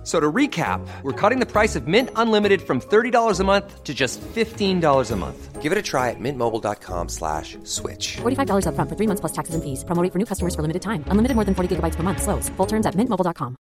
F- So to recap, we're cutting the price of Mint Unlimited from $30 a month to just $15 a month. Give it a try at mintmobile.com slash switch. $45 upfront for three months plus taxes and fees. Promo rate for new customers for limited time. Unlimited more than 40 gigabytes per month. Slows. Full terms at mintmobile.com.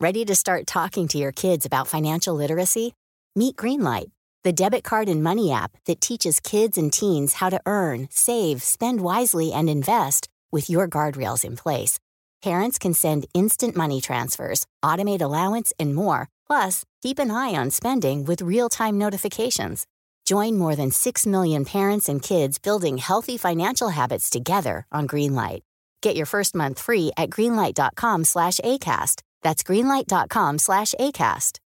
Ready to start talking to your kids about financial literacy? Meet Greenlight, the debit card and money app that teaches kids and teens how to earn, save, spend wisely, and invest with your guardrails in place. Parents can send instant money transfers, automate allowance, and more. Plus, keep an eye on spending with real time notifications. Join more than 6 million parents and kids building healthy financial habits together on Greenlight. Get your first month free at greenlight.com slash ACAST. That's greenlight.com slash ACAST.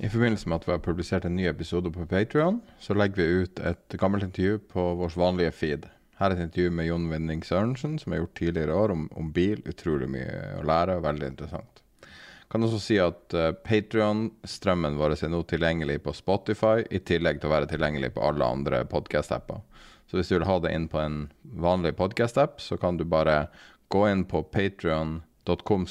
I forbindelse med at vi har publisert en ny episode på Patreon, så legger vi ut et gammelt intervju på vår vanlige feed. Her er et intervju med Jon Winning Sørensen, som jeg har gjort tidligere i år, om, om bil. Utrolig mye å lære, og veldig interessant. Kan også si at uh, Patreon-strømmen vår er nå tilgjengelig på Spotify, i tillegg til å være tilgjengelig på alle andre podcast-apper. Så hvis du vil ha det inn på en vanlig podcast-app, så kan du bare gå inn på patreon.com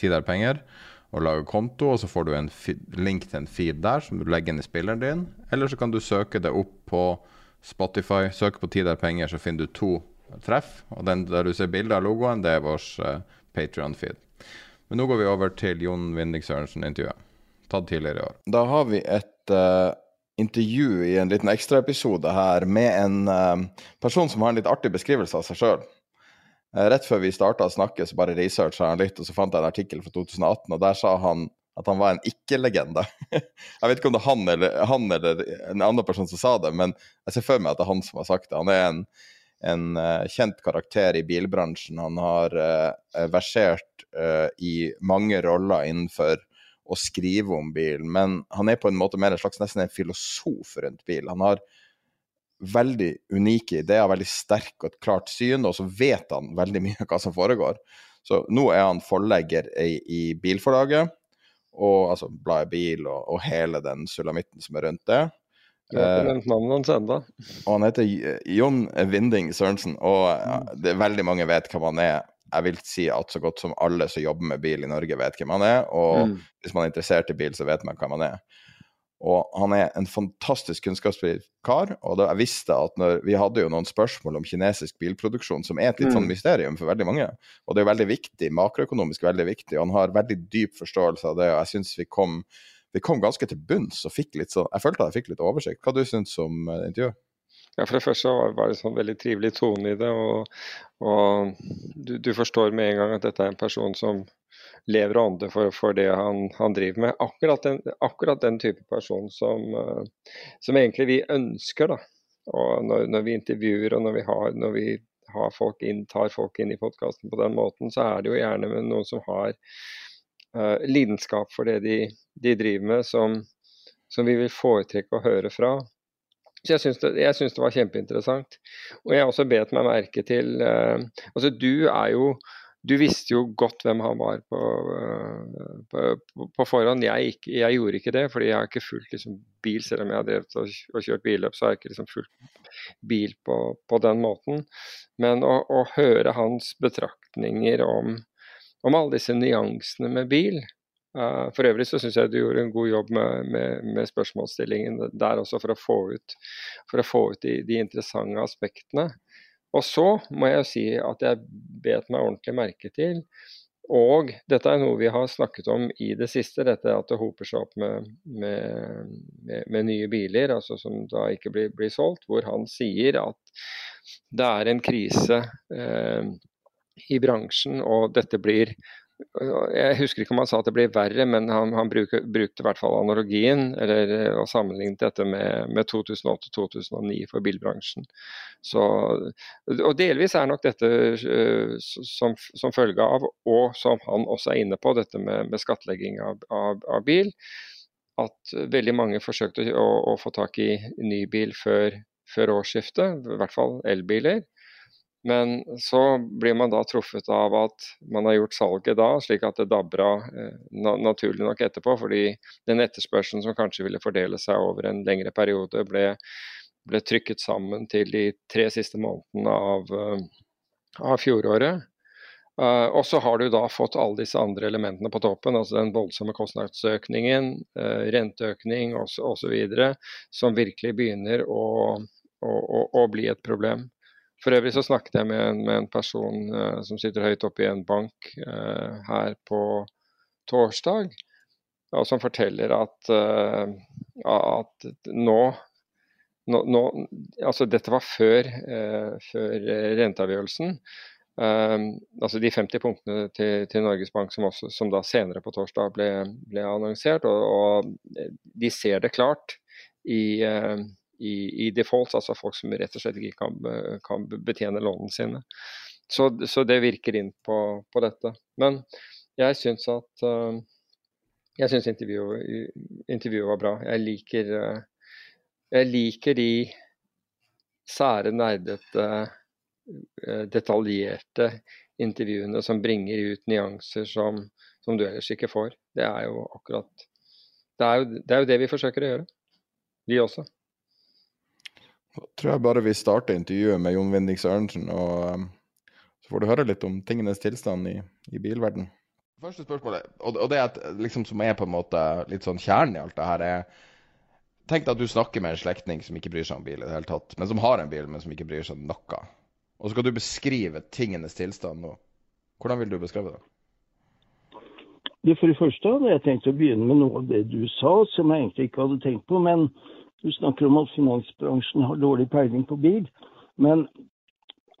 tiderpenger og lage konto, og så får du en link til en feed der som du legger inn i spilleren din. Eller så kan du søke det opp på Spotify. Søk på Tid er penger, så finner du to treff. Og den der du ser bilde av logoen, det er vår uh, Patreon-feed. Men nå går vi over til Jon Winding Sørensen-intervjuet. Tatt tidligere i år. Da har vi et uh, intervju i en liten ekstraepisode her med en uh, person som har en litt artig beskrivelse av seg sjøl. Rett før vi starta å snakke, så bare researcha han litt, og så fant jeg en artikkel fra 2018, og der sa han at han var en ikke-legende. jeg vet ikke om det er han eller, han eller en annen person som sa det, men jeg ser for meg at det er han som har sagt det. Han er en, en eh, kjent karakter i bilbransjen. Han har uh, versert uh, i mange roller innenfor å skrive om bil, men han er på en måte mer en slags nesten en filosof rundt bil. Han har veldig unike ideer, veldig sterk og et klart syn, og så vet han veldig mye hva som foregår. Så nå er han forlegger i, i bilforlaget, og altså bladet Bil og, og hele den sulamitten som er rundt det. Du har Eh, ikke nevnt navnet hans ennå. og han heter Jon Winding Sørensen, og ja, det er veldig mange vet hvem han er. Jeg vil si at så godt som alle som jobber med bil i Norge, vet hvem han er. Og Mm. hvis man er interessert i bil, så vet man hvem han er. Og han er en fantastisk kunnskapsrik kar. Og da, jeg visste at når Vi hadde jo noen spørsmål om kinesisk bilproduksjon, som er et litt sånn Mm. mysterium for veldig mange. Og det er veldig viktig, makroøkonomisk veldig viktig. Og han har veldig dyp forståelse av det, og jeg syns vi kom vi kom ganske til bunns og fikk litt sånn Jeg følte at jeg fikk litt oversikt. Hva du syns om eh, intervjuet? Ja, for det første var var det sånn veldig trivelig tone i det, og, og du, du forstår med en gang at dette er en person som lever og ånder for, for det han, han driver med. Akkurat den, akkurat den type person som, eh, som egentlig vi ønsker, da. Og når, når vi intervjuer og når vi har, når vi har folk inn, tar folk inn i podkasten på den måten, så er det jo gjerne med noen som har uh, lidenskap for det de, de driver med, som, som vi vil foretrekke å høre fra. Så jeg syns det, jeg syns det var kjempeinteressant. Og jeg har også bet meg merke til uh, Altså, du er jo Du visste jo godt hvem han var på, eh, på, på forhånd. Jeg, jeg gjorde ikke det, fordi jeg har ikke fulgt liksom, bil. Selv om jeg har drevet og, og kjørt billøp, så har jeg ikke liksom, fulgt bil på, på den måten. Men å, å høre hans betraktninger om, om alle disse nyansene med bil, Uh, for øvrig så syns jeg du gjorde en god jobb med, med, med spørsmålsstillingen der også, for å få ut, for å få ut de, de interessante aspektene. Og så må jeg si at jeg bet meg ordentlig merke til, og dette er noe vi har snakket om i det siste, dette at det hoper seg opp med, med, med, med nye biler altså som da ikke blir, blir solgt, hvor han sier at det er en krise eh, i bransjen, og dette blir jeg husker ikke om han sa at det blir verre, men han, han bruker, brukte i hvert fall analogien, eller eh, og sammenlignet dette med, med 2008-2009 for bilbransjen. Så, og delvis er nok dette uh, som, som, følge av, og som han også er inne på, dette med, med skattlegging av, av, av, bil, at veldig mange forsøkte å, å få tak i ny bil før, før årsskiftet, i hvert fall elbiler. Men så blir man da truffet av at man har gjort salget da, slik at det dabber av eh, naturlig nok etterpå. Fordi den etterspørselen som kanskje ville fordele seg over en lengre periode, ble, ble trykket sammen til de tre siste månedene av, eh, av fjoråret. Uh, og så har du da fått alle disse andre elementene på toppen, altså den voldsomme kostnadsøkningen, uh, renteøkning osv., som virkelig begynner å, å, å, å, bli et problem. For øvrig så snakket jeg med en, med en person uh, som sitter høyt oppe i en bank her på torsdag, og som forteller at, at nå nå, nå, altså dette var før, før renteavgjørelsen. Altså De 50 punktene til, til Norges Bank som, også, som, da senere på torsdag ble, ble annonsert. Og, og, de ser det klart i, uh, i, i, default, altså folk som rett og slett ikke kan, kan betjene lånene sine. Så, så, det virker inn på, på dette. Men jeg syns at uh, jeg syns intervjuet, intervjuet, var bra. Jeg liker, uh, jeg liker de sære, nerdete uh, detaljerte intervjuene som bringer ut nyanser som, som, du ellers ikke får. Det er jo akkurat det er jo, det er jo, det vi forsøker å gjøre, vi også. Da tror jeg bare vi starter intervjuet med Jon Vinding Sørensen, og um, så får du høre litt om tingenes tilstand i, i bilverden. Første spørsmålet, og, og det at, liksom, som er på en måte litt sånn kjernen i alt det her, er Tenk deg at du snakker med en slektning som ikke bryr seg om bil i det hele tatt, men som har en bil, men som ikke bryr seg om noe. Og så skal du beskrive tingenes tilstand nå. Hvordan vil du beskrive det? det for det første hadde jeg tenkt å begynne med noe av det du sa, som jeg egentlig ikke hadde tenkt på. Men du snakker om at finansbransjen har dårlig peiling på bil. Men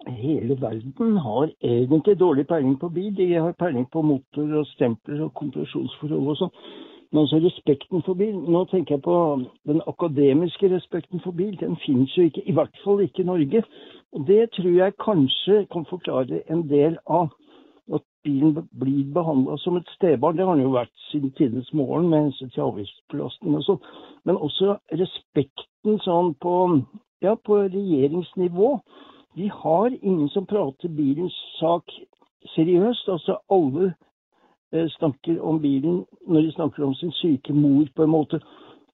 hele verden har egentlig dårlig peiling på bil. De har peiling på motor og stempler og kompresjonsforhold og sånn. Men altså respekten for bil Nå tenker jeg på den akademiske respekten for bil. Den finnes jo ikke, i hvert fall ikke i Norge. Og Det tror jeg kanskje kan forklare en del av at bilen blir behandla som et stebarn. Det har den jo vært siden tidenes morgen med hensyn til avgiftsbelastning og sånn. Men også respekten sånn på, ja, på regjeringsnivå. Vi har ingen som prater bilens sak seriøst. Altså alle eh, snakker om bilen når de snakker om sin syke mor, på en måte.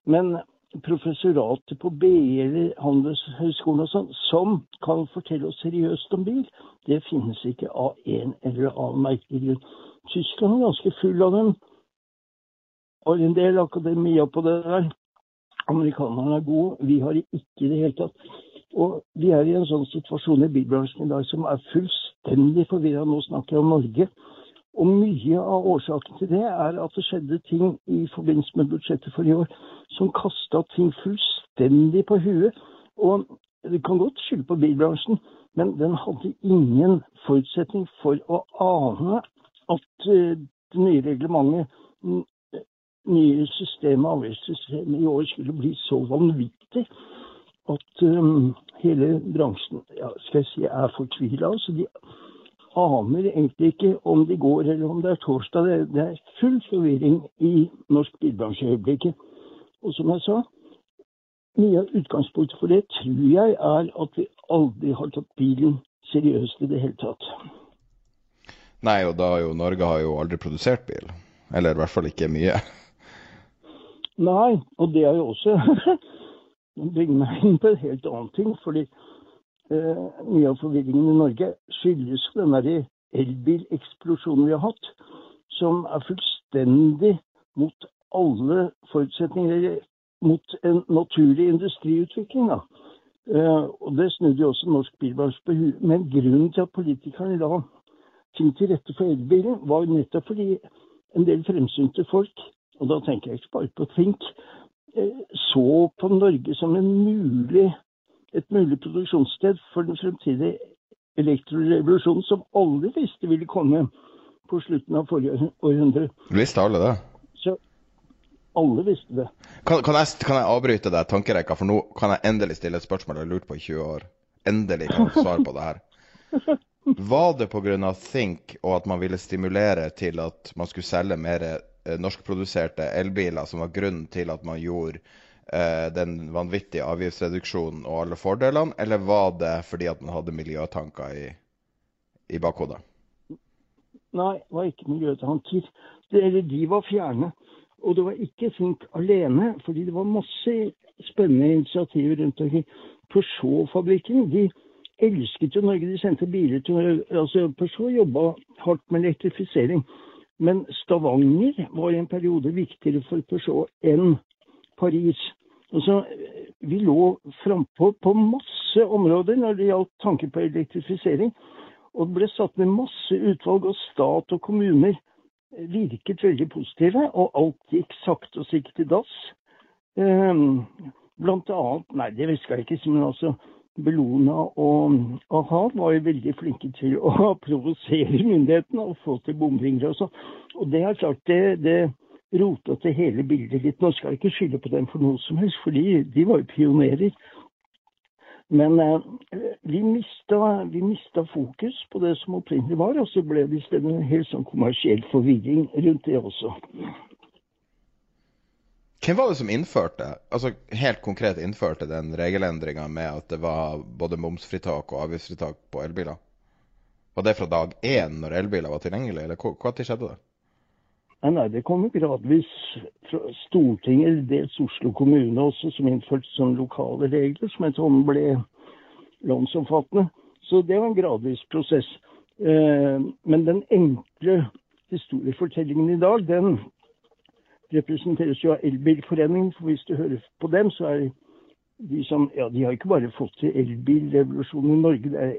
Men professoratet på BI eller Handelshøyskolen og sånn, som kan fortelle oss seriøst om bil, det finnes ikke av en eller annen merkelig grunn. Tyskland er ganske full av dem. Har en del akademia på det der. Amerikanerne er gode, vi har det ikke i det hele tatt. Og vi er i en sånn situasjon i bilbransjen i dag som er fullstendig forvirra. Nå snakker jeg om Norge. Og mye av årsaken til det er at det skjedde ting i forbindelse med budsjettet for i år som kasta ting fullstendig på huet. Og det kan godt skylde på bilbransjen, men den hadde ingen forutsetning for å ane at uh, det nye reglementet, nye systemet, avgiftssystemet i år skulle bli så vanvittig at um, hele bransjen ja, skal jeg si, er fortvila. Altså, de aner egentlig ikke om de går eller om det er torsdag. Det, det er full forvirring i norsk bilbransje i øyeblikket. Og som jeg sa, mye av utgangspunktet for det tror jeg er at vi aldri har tatt bilen seriøst i det hele tatt. Nei, og da jo Norge har jo aldri produsert bil. Eller i hvert fall ikke mye. Nei, og det er jo også Det bringer meg inn på en helt annen ting. fordi mye av forvirringen i Norge skyldes den elbileksplosjonen vi har hatt, som er fullstendig mot alle forutsetninger, mot en naturlig industriutvikling. Da. Eh, og Det snudde jo også norsk bilbransje på huet. Men grunnen til at politikerne la ting til rette for elbilen, var nettopp fordi en del fremsynte folk, og da tenker jeg ikke bare på Fink, eh, så på Norge som en mulig et mulig produksjonssted for den fremtidige elektrorevolusjonen som alle visste ville komme på slutten av forrige århundre. Visste alle det? Så alle visste det. Kan, kan, jeg, kan jeg, avbryte deg tankerekka, for nå kan jeg endelig stille et spørsmål jeg har lurt på i 20 år. Endelig kan jeg svare på det her. Var det pga. Think og at man ville stimulere til at man skulle selge mer eh, norskproduserte elbiler, som var grunnen til at man gjorde den vanvittige avgiftsreduksjonen og alle fordelene, eller var det fordi at man hadde miljøtanker i, i bakhodet? Nei, det var ikke miljøtanker. De var fjerne. Og det var ikke Think alene, fordi det var masse spennende initiativer rundt omkring. Peugeot-fabrikken de elsket jo Norge. De sendte biler til altså Peugeot jobba hardt med elektrifisering. Men Stavanger var i en periode viktigere for Peugeot enn Paris. Altså, vi lå frampå på masse områder når det gjaldt tanken på elektrifisering. Og det ble satt ned masse utvalg, og stat og kommuner virket veldig positive. Og alt gikk sakte og sikkert i dass. Um, blant annet Nei, det skal jeg ikke men altså Bellona og a-ha var jo veldig flinke til å provosere myndighetene og få til bomringer og sånn. Og det er klart, det, det rota til hele bildet litt. Nå skal jeg ikke skylde på dem for noe som helst, for de var jo pionerer. Men eh, vi, mista, vi mista fokus på det som opprinnelig var, og så ble det i stedet en helt sånn kommersiell forvirring rundt det også. Hvem var det som innførte, altså helt konkret innførte den regelendringa med at det var både momsfritak og avgiftsfritak på elbiler? Var det fra dag én når elbiler var tilgjengelig, eller når skjedde det? Nei, Det kom gradvis fra Stortinget, dels Oslo kommune også, som innførte sånne lokale regler som etter hånd ble landsomfattende. Så det var en gradvis prosess. Eh, men den enkle historiefortellingen i dag, den representeres jo av Elbilforeningen. For hvis du hører på dem, så er de som Ja, de har ikke bare fått til elbilrevolusjonen i Norge. Det er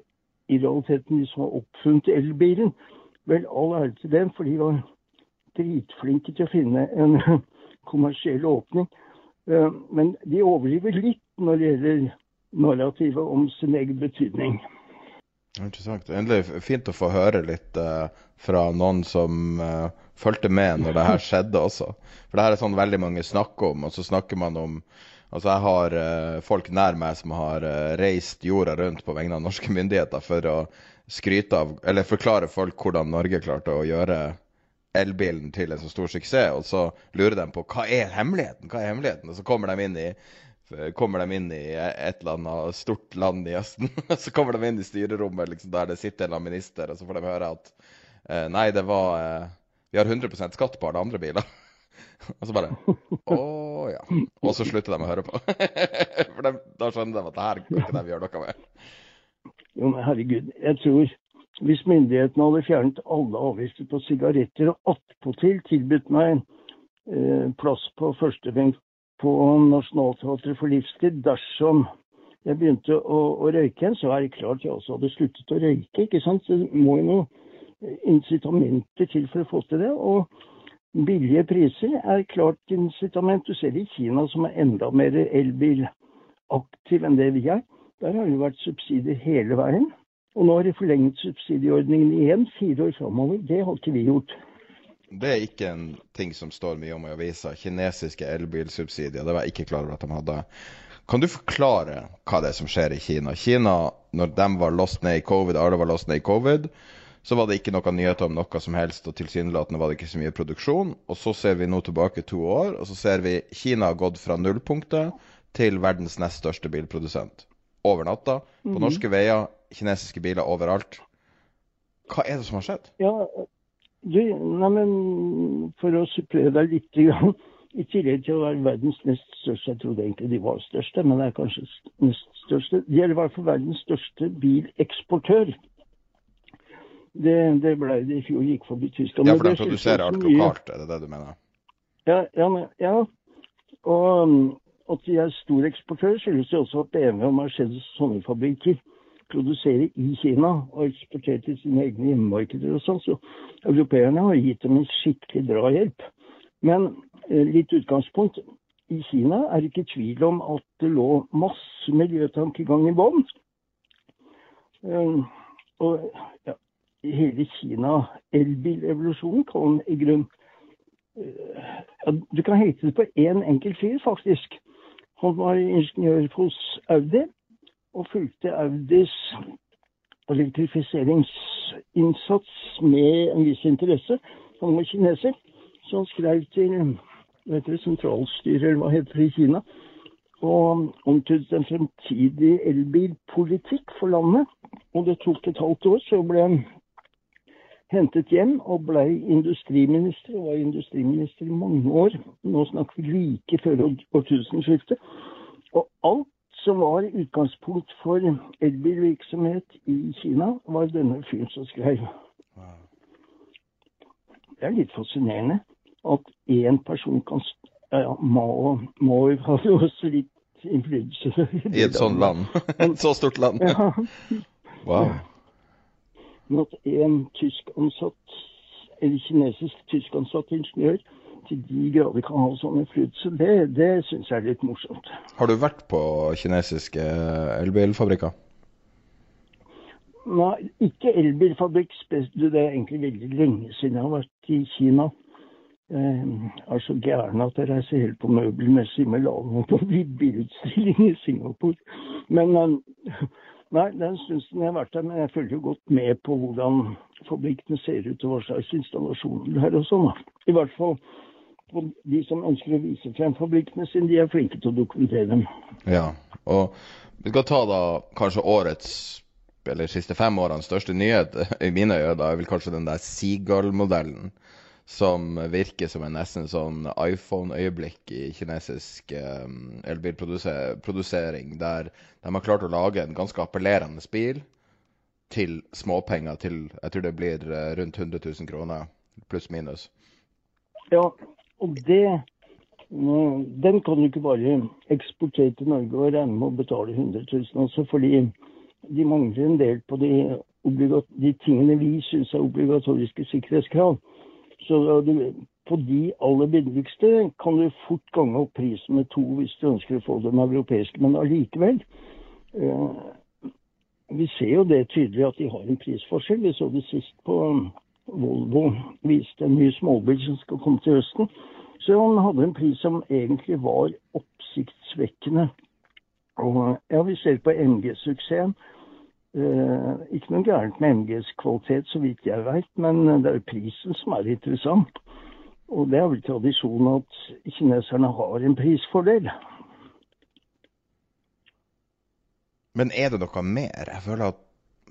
i realiteten de som har oppfunnet elbilen. Vel, all ære til dem, for de var dritflinke til å finne en kommersiell åpning. Eh, men de overdriver litt når det gjelder narrativet om sin egen betydning. Interessant. Endelig fint å få høre litt uh, fra noen som uh, fulgte med når det her skjedde også. For det her er sånn veldig mange snakker om, og så snakker man om Altså Jeg har uh, folk nær meg som har reist jorda rundt på vegne av norske myndigheter for å skryte av, eller forklare folk hvordan Norge klarte å gjøre elbilen til en så stor suksess, og så lurer de på hva er hemmeligheten, hva er hemmeligheten? Og så kommer de inn i kommer de inn i et eller annet stort land i Østen. så kommer de inn i styrerommet liksom, der det sitter en eller annen minister, og så får de høre at eh, nei, det var eh, Vi har 100 skatt på alle andre biler. og så bare Å ja. Og så slutter de å høre på. For de, da skjønner de at det her kan ikke de gjøre noe med. Jo, men herregud. Jeg tror hvis myndighetene hadde fjernet alle avgifter på sigaretter og attpåtil tilbudt meg eh, plass på førstebenk på Nationaltheatret for livstid dersom jeg begynte å, å, røyke igjen, så er det klart jeg også hadde sluttet å røyke. ikke sant? Det må jo noen incitamenter til for å få til det. Og billige priser er klart incitament. Du ser det i Kina, som er enda mer elbilaktiv enn det vi er. Der har det vært subsidier hele veien. Og nå har de forlenget subsidieordningen igjen fire år framover. Det har ikke vi gjort. Det er ikke en ting som står mye om i avisa. Kinesiske elbilsubsidier. Det var jeg ikke klar over at de hadde. Kan du forklare hva det er som skjer i Kina? Kina, når de var lost ned i covid, alle var lost ned i covid, så var det ikke noen nyheter om noe som helst, og tilsynelatende var det ikke så mye produksjon. Og så ser vi nå tilbake to år, og så ser vi Kina har gått fra nullpunktet til verdens nest største bilprodusent. Over natta. På mm -hmm. norske veier, kinesiske biler overalt. Hva er det som har skjedd? Ja, du, nei, men For å supplere deg litt, grann, i tillegg til å være verdens nest største Jeg trodde egentlig de var største, men det er kanskje nest største. De er i hvert fall verdens største bileksportør. Det, det ble det i fjor, gikk forbi Tyskland. Ja, for de produserer alt lokalt, er det det du mener? Ja, ja, men, ja. og at de er stor eksportør, skyldes det også at BMW og Mercedes sånne fabrikker produserer i Kina og eksporterer til sine egne hjemmemarkeder og sånn. Så europeerne har gitt dem en skikkelig drahjelp. Men eh, litt utgangspunkt. I Kina er det ikke tvil om at det lå masse miljøtankegang i bånn. Uh, og ja, hele Kina, elbilevolusjonen, kan i grunn uh, ja, Du kan hete det på én enkelt fyr, faktisk. Han var ingeniør hos Audi og fulgte Audis elektrifiseringsinnsats med en viss interesse. Han var kineser, så han skrev til det, sentralstyret, eller hva heter det, i Kina, og omtydet en fremtidig elbilpolitikk for landet. Og det tok et halvt år, så ble hentet hjem og ble industriminister, og var industriminister i mange år. Nå snakker vi like før årtusenskiftet. Og alt som var utgangspunkt for elbilvirksomhet i Kina, var denne fyren som skrev. Det er litt fascinerende at én person kan ja, Mao, Mao hadde også litt innflytelse. I et sånt land? et så stort land? Ja. Wow. Men at en tysk ansatt, eller kinesisk tysk ansatt ingeniør til de grader kan ha sånn innflytelse, det, det syns jeg er litt morsomt. Har du vært på kinesiske elbilfabrikker? Nei, ikke elbilfabrikk. Det er egentlig veldig lenge siden jeg har vært i Kina. Jeg er så gæren at jeg reiser helt på møbelmessig med lavmål på bilutstilling i Singapore. Men Nei, det er en stund siden jeg har vært der, men jeg følger jo godt med på hvordan fabrikkene ser ut og hva slags installasjoner det er og sånn. I hvert fall de som ønsker å vise frem fabrikkene sine, de er flinke til å dokumentere dem. Ja, og vi skal ta da kanskje årets, eller siste fem årenes største nyhet, i mine øyne, da, er vel kanskje den der Seagull-modellen som virker som en nesten sånn iPhone-øyeblikk i kinesisk um, elbilprodusering, der de har klart å lage en ganske appellerende bil til småpenger til jeg tror det blir uh, rundt 100 000 kroner, pluss minus. Ja, og det Den kan du ikke bare eksportere til Norge og regne med å betale 100 000, også, fordi de mangler en del på de, de tingene vi syns er obligatoriske sikkerhetskrav. Så du, på de aller billigste kan du fort gange opp prisen med to hvis du ønsker å få den europeiske. Men allikevel eh, Vi ser jo det tydelig at de har en prisforskjell. Vi så det sist på um, Volvo viste en ny småbil som skal komme til høsten. Så han hadde en pris som egentlig var oppsiktsvekkende. Og ja, vi ser på MG-suksessen. Eh, ikke noe gærent med MGs kvalitet, så vidt jeg vet, men det er jo prisen som er interessant. Og det er vel tradisjon at kineserne har en prisfordel. Men er det noe mer? Jeg føler at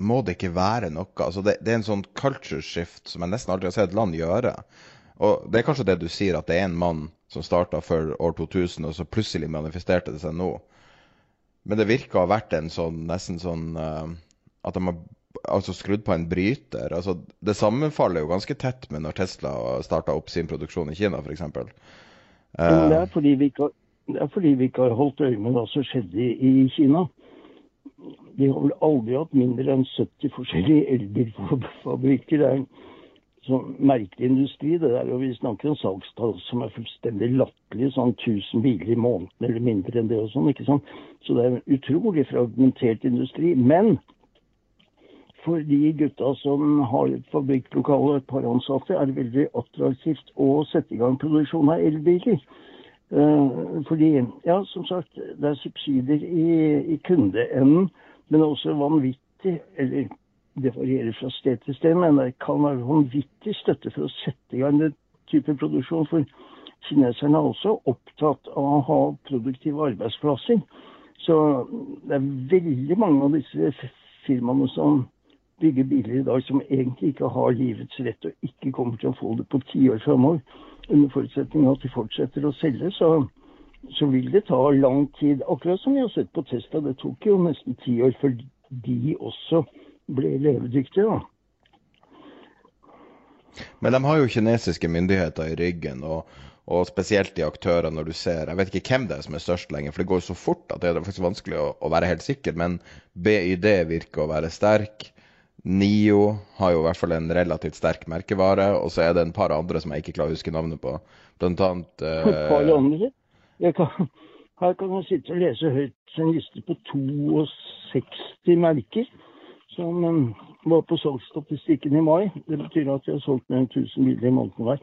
må det ikke være noe? Altså det, det, er en sånn culture shift som jeg nesten aldri har sett et land gjøre. Og det er kanskje det du sier, at det er en mann som starta før år 2000, og så plutselig manifesterte det seg nå. Men det virker å ha vært en sånn nesten sånn uh, at de har altså skrudd på en bryter. Altså, det sammenfaller jo ganske tett med når Tesla starta opp sin produksjon i Kina, f.eks. Uh, det, er fordi vi ikke har, det er fordi vi ikke har holdt øye med hva som skjedde i, i Kina. De har vel aldri hatt mindre enn 70 forskjellige elbilfabrikker. Det er en sånn merkelig industri, det der. Og vi snakker om salgstall som er fullstendig latterlige. Sånn 1000 biler i måneden eller mindre enn det og sånn. ikke sant? Så det er en utrolig fragmentert industri. Men for de gutta som har et fabrikklokale og et par ansatte, er det veldig attraktivt å sette i gang produksjon av elbiler. Uh, fordi, ja, som sagt, det er subsidier i, i kundeenden, men også vanvittig Eller det varierer fra sted til sted, men det kan være vanvittig støtte for å sette i gang den type produksjon. For kineserne er også opptatt av å ha produktive arbeidsplasser. Så det er veldig mange av disse firmaene som bygge biler i dag som egentlig ikke har livets rett og ikke kommer til å få det på tiår framover. Under forutsetning av at de fortsetter å selge, så, så, vil det ta lang tid. Akkurat som vi har sett på Testa, Det tok jo nesten ti år før de også ble levedyktige. da. Men de har jo kinesiske myndigheter i ryggen. og og spesielt de aktørene når du ser Jeg vet ikke hvem det er som er størst lenger, for det går så fort at det er faktisk vanskelig å, å være helt sikker. Men BYD virker å være sterk. Nio har jo i hvert fall en relativt sterk merkevare, og så er det en par andre som jeg ikke klarer å huske navnet på. Blant annet uh? Kan, her kan man sitte og lese høyt en liste på 62 merker som um, var på salgsstatistikken i mai. Det betyr at de har solgt mer enn 1000 biler i måneden hver.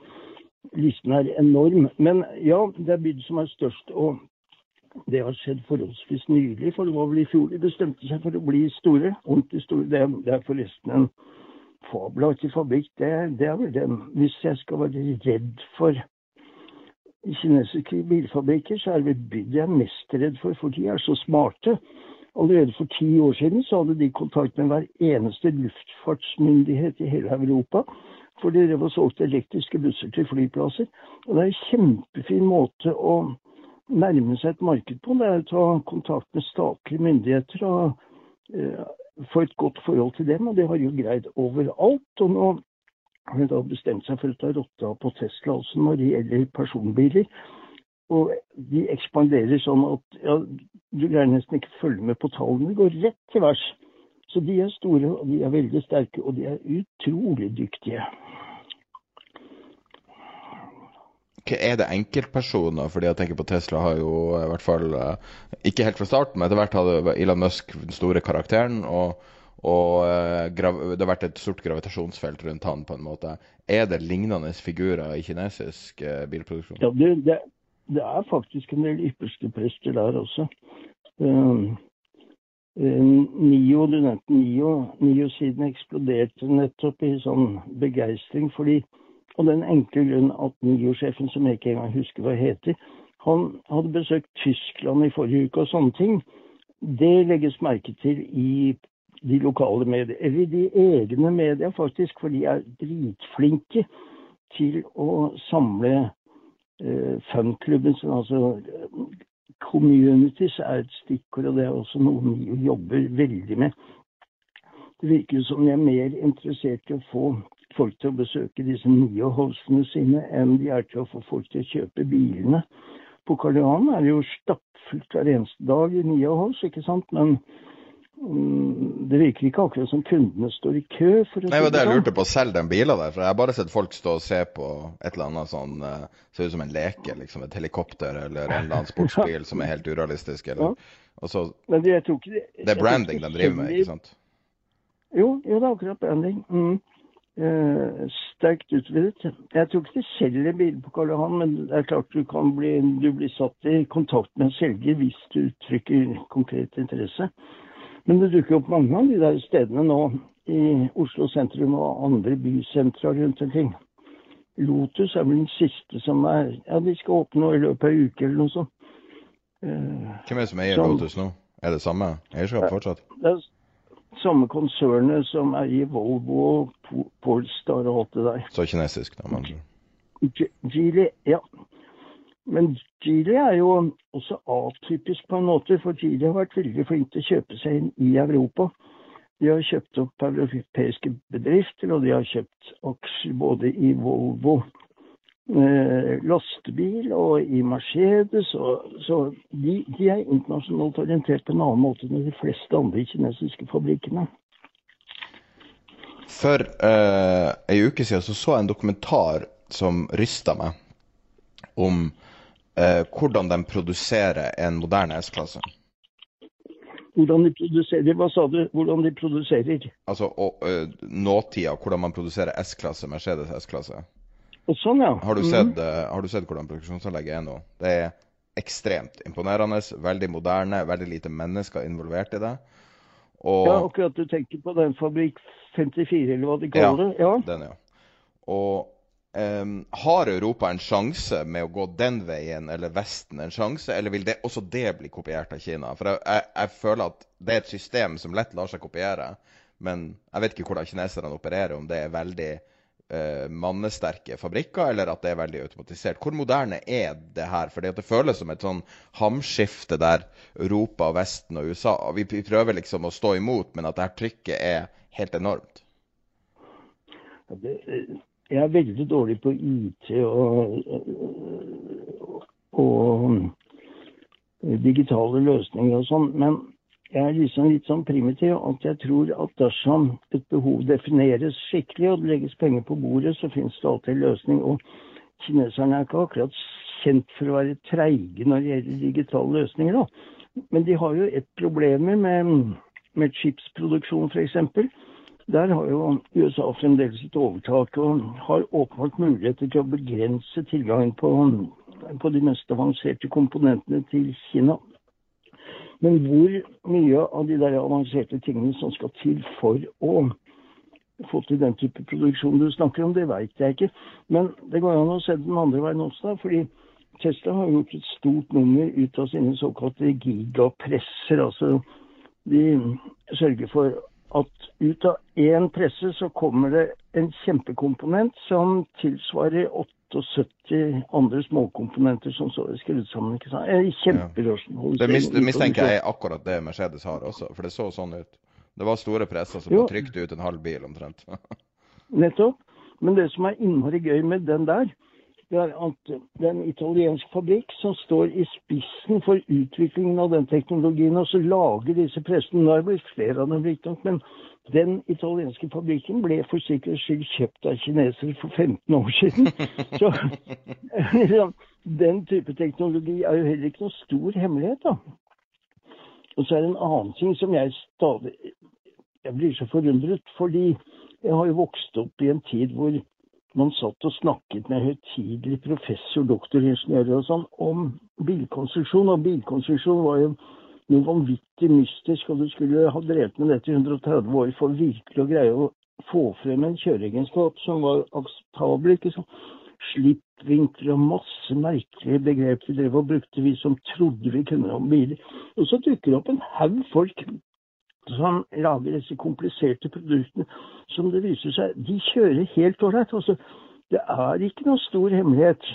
Listen er enorm. Men ja, det er bydd som er størst. Og det har skjedd forholdsvis nylig, for det var vel i fjor de bestemte seg for å bli store. Ordentlig store. Det, det er forresten en fabelaktig fabrikk. Det, det, er vel den. Hvis jeg skal være redd for kinesiske bilfabrikker, så er det bygd jeg er mest redd for, for de er så smarte. Allerede for ti år siden så hadde de kontakt med hver eneste luftfartsmyndighet i hele Europa. For de drev og solgte elektriske busser til flyplasser. Og det er en kjempefin måte å nærme seg et marked på. Det er å ta kontakt med statlige myndigheter og eh, få et godt forhold til dem. Og det har jo greid overalt. Og nå har de da bestemt seg for å ta rotta på Tesla også når det gjelder personbiler. Og de ekspanderer sånn at ja, du greier nesten ikke følge med på tallene. Det går rett til værs. Så de er store, og de er veldig sterke, og de er utrolig dyktige. Er det enkeltpersoner? Fordi jeg tenker på Tesla har jo i hvert fall eh, Ikke helt fra starten, men etter hvert hadde Elon Musk den store karakteren. og og eh, det har vært et stort gravitasjonsfelt rundt han på en måte. Er det lignende figurer i kinesisk eh, bilproduksjon? Ja, det, det, det er faktisk en del ypperste prester der også. Um, Nio, du nevnte Nio. Nio-siden eksploderte nettopp i sånn begeistring fordi og den enkle grunn at Nio-sjefen, som jeg ikke engang husker hva heter, han hadde besøkt Tyskland i forrige uke og sånne ting. Det legges merke til i de lokale medier, eller i de egne medier faktisk, for de er dritflinke til å samle Eh, fanklubben, altså communities, er et stikkord, og det er også noe vi jobber veldig med. Det virker som de er mer interessert i å få folk til å besøke disse nye holstene sine, enn de er til å få folk til å kjøpe bilene. På Karl Johan er det jo stappfullt hver eneste dag i nye hos, ikke sant. Men um, det virker ikke akkurat som kundene står i kø. for å Nei, det var det jeg sånn. lurte på. selger den biler der. For jeg har bare sett folk stå og se på et eller annet sånn uh, Ser ut som en leke, liksom. Et helikopter eller en eller annen sportsbil som er helt urealistisk. Eller, ja. så, Men jeg tror ikke det, det er branding de driver med, ikke sant? Jo, jo, det er akkurat branding. Mm. Uh, sterkt utvidet. Jeg tror ikke de selger biler på Karl Johan, men det er klart du kan bli, du blir satt i kontakt med en selger hvis du uttrykker konkret interesse. Men det dukker opp mange av de der stedene nå i Oslo sentrum og andre bysentra rundt omkring. Lotus er vel den siste som er Ja, de skal åpne i løpet av en uke eller noe sånt. Uh, Hvem er det som eier som, Lotus nå? Er det samme eierskap fortsatt? Det er samme konsernet som eier Volvo og Polestar og alt det der. Så kinesisk, da? Man. Geely, ja. Men Geely er jo også atypisk på en måte, for Geely har vært veldig flink til å kjøpe seg inn i Europa. De har kjøpt opp europeiske bedrifter, og de har kjøpt aksjer både i Volvo lastebil og i Mercedes. Og, så de, de, er internasjonalt orientert på en annen måte enn de fleste andre kinesiske fabrikkene. For uh, ei uke siden så, så jeg en dokumentar som rysta meg, om eh, hvordan de produserer en moderne S-klasse. Hvordan de produserer Hva sa du? Hvordan de produserer? Altså og, uh, nåtida, hvordan man produserer S-klasse, Mercedes S-klasse. Sånn, ja. Har du, mm. sett, uh, har du sett hvordan produksjonsanlegget er nå? Det er ekstremt imponerende, veldig moderne, veldig lite mennesker involvert i det. Og, ja, akkurat du tenker på den Fabrikk 54, eller hva de kaller ja, det? Ja, den, ja. Og Um, har Europa en sjanse med å gå den veien, eller Vesten en sjanse, eller vil det, også det bli kopiert av Kina? For jeg, jeg, jeg, føler at det er et system som lett lar seg kopiere, men jeg vet ikke hvordan kineserne opererer, om det er veldig uh, mannesterke fabrikker, eller at det er veldig automatisert. Hvor moderne er det her? For det føles som et sånn hamskifte der Europa, Vesten og USA vi, vi prøver liksom å stå imot, men at det her trykket er helt enormt. Jeg er veldig dårlig på IT og, og digitale løsninger og sånn. Men jeg er liksom litt sånn primitiv at jeg tror at dersom et behov defineres skikkelig og det legges penger på bordet, så finnes det alltid en løsning. Og kineserne er ikke akkurat kjent for å være treige når det gjelder digitale løsninger. Da. Men de har jo et problem med, med chipsproduksjon f.eks. Der har jo USA fremdeles et overtak, og har åpenbart muligheter til å begrense tilgangen på, på de mest avanserte komponentene til Kina. Men hvor mye av de der avanserte tingene som skal til for å få til den type produksjon du snakker om, det veit jeg ikke. Men det går an å se den andre veien også, da, fordi Tesla har gjort et stort nummer ut av sine såkalte gigapresser. altså de sørger for at ut av én presse så kommer det en kjempekomponent som tilsvarer 78 andre småkomponenter som så er skrudd sammen. ikke sant? Kjemperasjonalisering. Det, mist, mistenker jeg er akkurat det Mercedes har også, for det så sånn ut. Det var store presser som trykte ut en halv bil omtrent. Nettopp. Men det som er innmari gøy med den der, det er at det er en italiensk fabrikk som står i spissen for utviklingen av den teknologien, og så lager disse pressene. Nå er det blitt flere av dem, riktignok, men den italienske fabrikken ble for sikkerhets skyld kjøpt av kinesere for 15 år siden. Så den type teknologi er jo heller ikke noe stor hemmelighet, da. Og så er det en annen ting som jeg stadig Jeg blir så forundret, fordi jeg har jo vokst opp i en tid hvor man satt og snakket med høytidelig professor, doktoringeniører og sånn om bilkonstruksjon. Og bilkonstruksjon var jo noe vanvittig mystisk, og du skulle ha drevet med dette i 130 år for virkelig å greie å få frem en kjøreegenskap som var akseptabel. ikke sant? Slippvinkler og masse merkelige begreper vi drev og brukte, vi som trodde vi kunne om biler. Og så dukker det opp en haug folk som lager disse kompliserte produktene, som det viser seg de kjører helt ålreit. Altså, det er ikke noe stor hemmelighet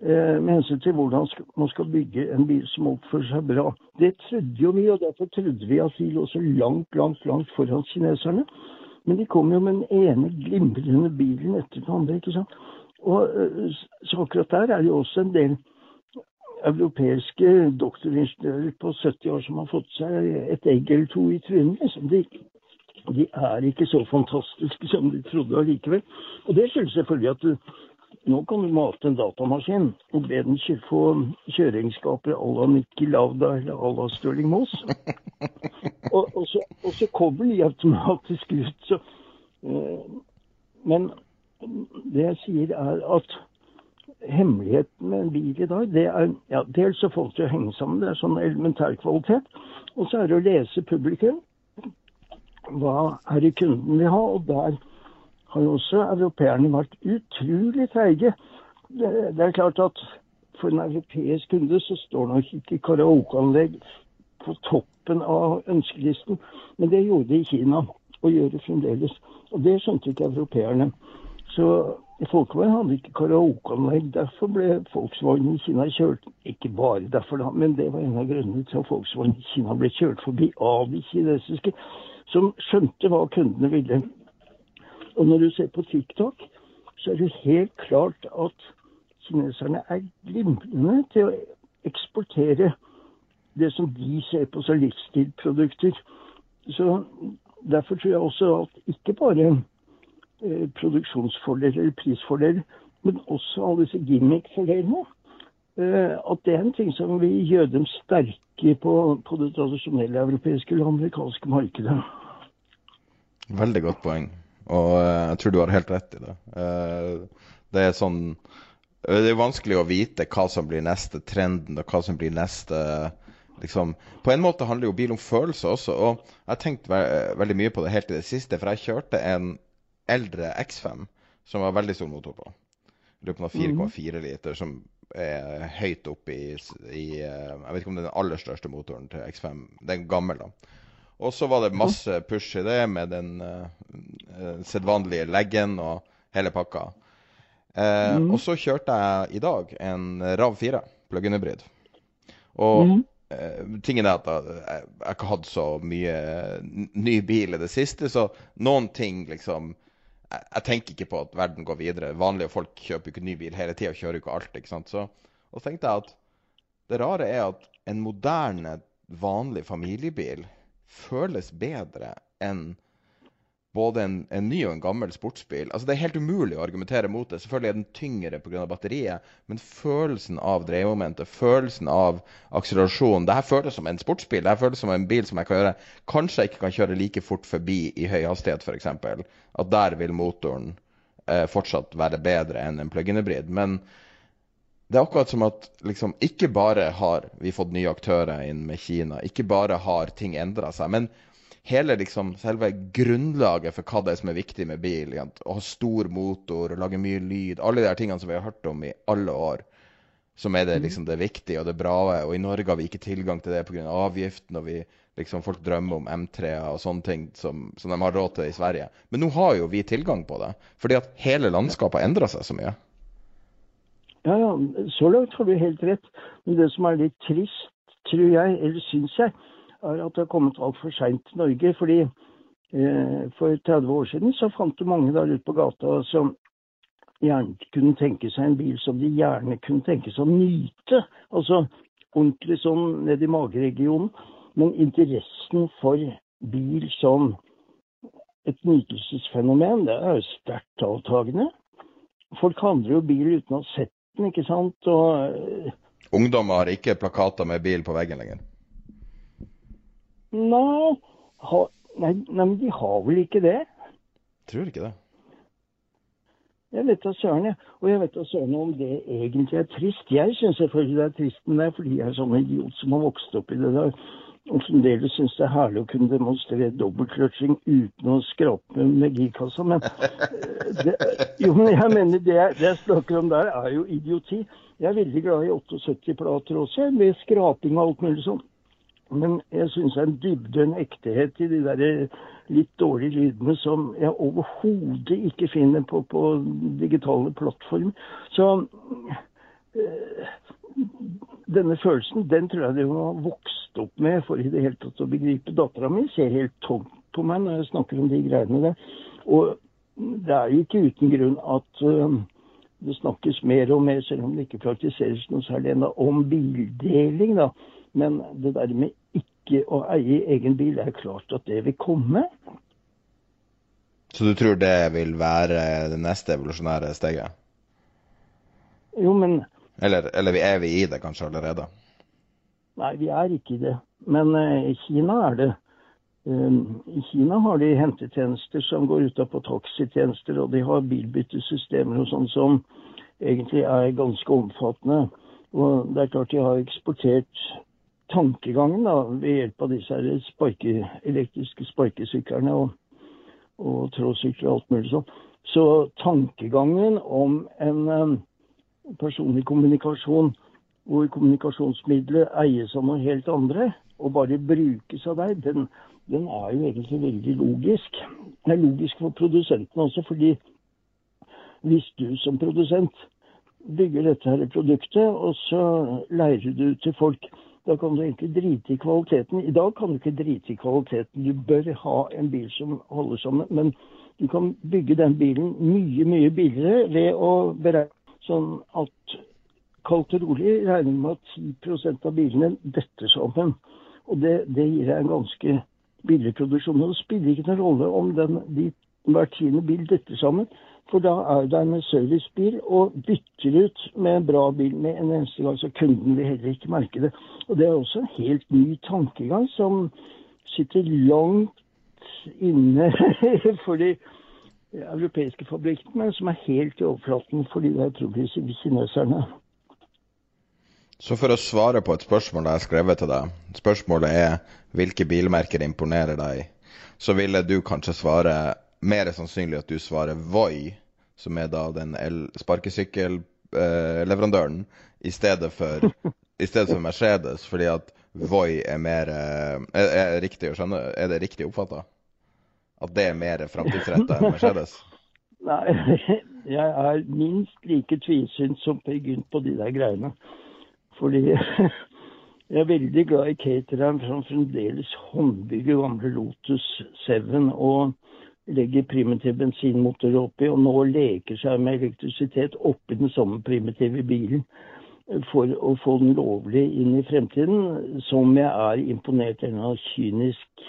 med hensyn til hvordan man skal bygge en bil som oppfører seg bra. Det trodde jo vi, og derfor trodde vi at vi lå så langt, langt, langt foran kineserne. Men de kom jo med den ene glimrende bilen etter den andre. ikke sant? Og eh, Så akkurat der er det jo også en del europeiske doktoringeniører på 70 år som har fått seg et egg eller to i trynet. Liksom. De, de er ikke så fantastiske som de trodde allikevel. Og det skyldes selvfølgelig at nå kan du mate en datamaskin og be den få kjøreegenskaper à la Nikki Lauda eller à la Stirling Moss. og, og, så, og så kommer de automatisk ut. Så, eh, men det jeg sier er at hemmeligheten med en bil i dag, det er ja, dels å få det til å henge sammen, det er sånn elementær kvalitet. Og så er det å lese publikum. Hva er det kunden vil ha? Og der har jo også europeerne vært utrolig treige. Det, det er klart at for en europeisk kunde så står nok ikke karaokeanlegg på toppen av ønskelisten, men det gjorde de i Kina, og gjør det fremdeles. Og det skjønte ikke europeerne. Så Folkevogn hadde ikke karaokeanlegg. Derfor ble Volkswagen i Kina kjørt Ikke bare derfor, da, men det var en av grunnene til at Volkswagen i Kina ble kjørt forbi av de kinesiske, som skjønte hva kundene ville. Og når du ser på TikTok, så er det helt klart at kineserne er glimrende til å eksportere det som de ser på som livsstilprodukter. Så derfor tror jeg også at ikke bare eh, produksjonsfordeler eller prisfordeler, men også alle disse gimmick-fordelene. Eh, at det er en ting som vil gjøre dem sterke på, på det tradisjonelle europeiske eller amerikanske markedet. Veldig godt poeng, og eh, jeg tror du har helt rett i det. Eh, det er sånn eh, Det er vanskelig å vite hva som blir neste trenden, og hva som blir neste liksom, På en måte handler jo bil om følelser også, og jeg har tenkt ve veldig mye på det helt i det siste. For jeg kjørte en eldre X5 som var veldig stor motor på. Lurer noe 4,4 liter, som er høyt oppe i, i Jeg vet ikke om det er den aller største motoren til X5. Den gammel, da. Og så var det masse push i det med den eh, sedvanlige leggen og hele pakka. Eh, Og så kjørte jeg i dag en RAV4 plug-in hybrid. Og eh, tingen er at jeg, jeg har ikke hatt så mye ny bil i det siste, så noen ting liksom jeg, jeg tenker ikke på at verden går videre. Vanlige folk kjøper ikke ny bil hele tida og kjører ikke alt. ikke sant? Så, og så tenkte jeg at det rare er at en moderne, vanlig familiebil føles bedre enn både en, en ny og en gammel sportsbil. Altså Det er helt umulig å argumentere mot det. Selvfølgelig er den tyngre pga. batteriet, men følelsen av dreiemomentet, følelsen av akselerasjon Det her føles som en sportsbil. Det her føles som en bil som jeg kan gjøre Kanskje jeg ikke kan kjøre like fort forbi i høy hastighet, f.eks. At der vil motoren eh, fortsatt være bedre enn en plug-in hybrid. Men det er akkurat som at liksom, ikke bare har vi fått nye aktører inn med Kina, ikke bare har ting endra seg, men hele liksom, selve grunnlaget for hva det er som er viktig med bil, igjen, å ha stor motor, lage mye lyd, alle de her tingene som vi har hørt om i alle år, som er det, liksom, det viktige og det bra. Og i Norge har vi ikke tilgang til det pga. avgiften, og vi liksom folk drømmer om M3-er og sånne ting som, som, de har råd til i Sverige. Men nå har jo vi tilgang på det, fordi at hele landskapet har endra seg så mye. Ja, ja, så langt har du helt rett. Men det som er litt trist, tror jeg, eller syns jeg, er at det har kommet altfor seint til Norge. Fordi eh, for 30 år siden så fant du mange der ute på gata som gjerne kunne tenke seg en bil som de gjerne kunne tenke seg å nyte. Altså ordentlig sånn ned i mageregionen. Men interessen for bil som et nytelsesfenomen, det er jo sterkt avtagende. Folk handler jo bil uten å ha sett ikke sant. Og Ungdommer har ikke plakater med bil på veggen lenger. Nei, ha, nei, nei, men de har vel ikke det? Tror ikke det. Jeg vet da søren, jeg. Og jeg vet da søren om det egentlig er trist. Jeg syns selvfølgelig det er trist, men det er fordi jeg er sånn idiot som har vokst opp i det der. Og fremdeles syns det er herlig å kunne demonstrere dobbeltkløtsjing uten å skrape med girkassa. Men eh, det, jo, men jeg mener det, det jeg snakker om der, er jo idioti. Jeg er veldig glad i 78-plater også, med skraping og alt mulig sånn. Men jeg syns det er en dybde, en ektehet i de der litt dårlige lydene som jeg overhodet ikke finner på, på digitale plattformer. Så eh, denne følelsen, den tror jeg de har vokst opp med for i det hele tatt å begripe. Dattera mi ser helt tomt på meg når jeg snakker om de greiene der. Og det er jo ikke uten grunn at eh, det snakkes mer og mer, selv om det ikke praktiseres noe særlig ennå, om bildeling. da. Men det der med ikke å eie egen bil, er klart at det vil komme. Så du tror det vil være det neste evolusjonære steget? Jo, men Eller, eller er vi i det kanskje allerede? Nei, vi er ikke i det. Men uh, Kina er det. Um, I Kina har de hentetjenester som går ut på taxitjenester, og de har bilbyttesystemer og sånn som egentlig er ganske omfattende. Og det er klart de har eksportert tankegangen da, ved hjelp av disse sparke, elektriske sparkesyklene og, og trådsykler og alt mulig sånn. Så tankegangen om en um, personlig kommunikasjon hvor kommunikasjonsmiddelet eies av noe helt andre, og bare brukes av deg, den, den er jo egentlig veldig logisk. Den er logisk for produsenten også, fordi hvis du som produsent bygger dette her produktet, og så leier du til folk, da kan du egentlig drite i kvaliteten. I dag kan du ikke drite i kvaliteten. Du bør ha en bil som holder sammen, men du kan bygge den bilen mye, mye billigere ved å beregne sånn at kaldt og rolig regner med at 10 av bilene detter sammen. Og det, det gir deg en ganske billig produksjon. Og det spiller ikke noen rolle om den, de, hver tiende bil detter sammen, for da er det en servicebil og bytter ut med en bra bil med en eneste gang, så kunden vil heller ikke merke det. Og det er også en helt ny tankegang som sitter langt inne for de europeiske fabrikkene, men som er helt i overflaten for de der progressive kineserne. Så for å svare på et spørsmål jeg har skrevet til deg, spørsmålet er hvilke bilmerker imponerer deg, så ville du kanskje svare mer sannsynlig at du svarer Voi, som er da den el- sparkesykkelleverandøren, i i stedet for Mercedes, fordi at Voi er mer eh, er, er, riktig å skjønne, er det riktig oppfatta? At det er mer framtidsretta enn Mercedes? Nei, jeg er minst like tvilsynt som Per Gynt på de der greiene. Fordi jeg er veldig glad i cateren som fremdeles håndbygger gamle Lotus 7 og legger primitiv bensinmotor oppi, og nå leker seg med elektrisitet oppi den samme primitive bilen for å få den lovlig inn i fremtiden, som jeg er imponert av kynisk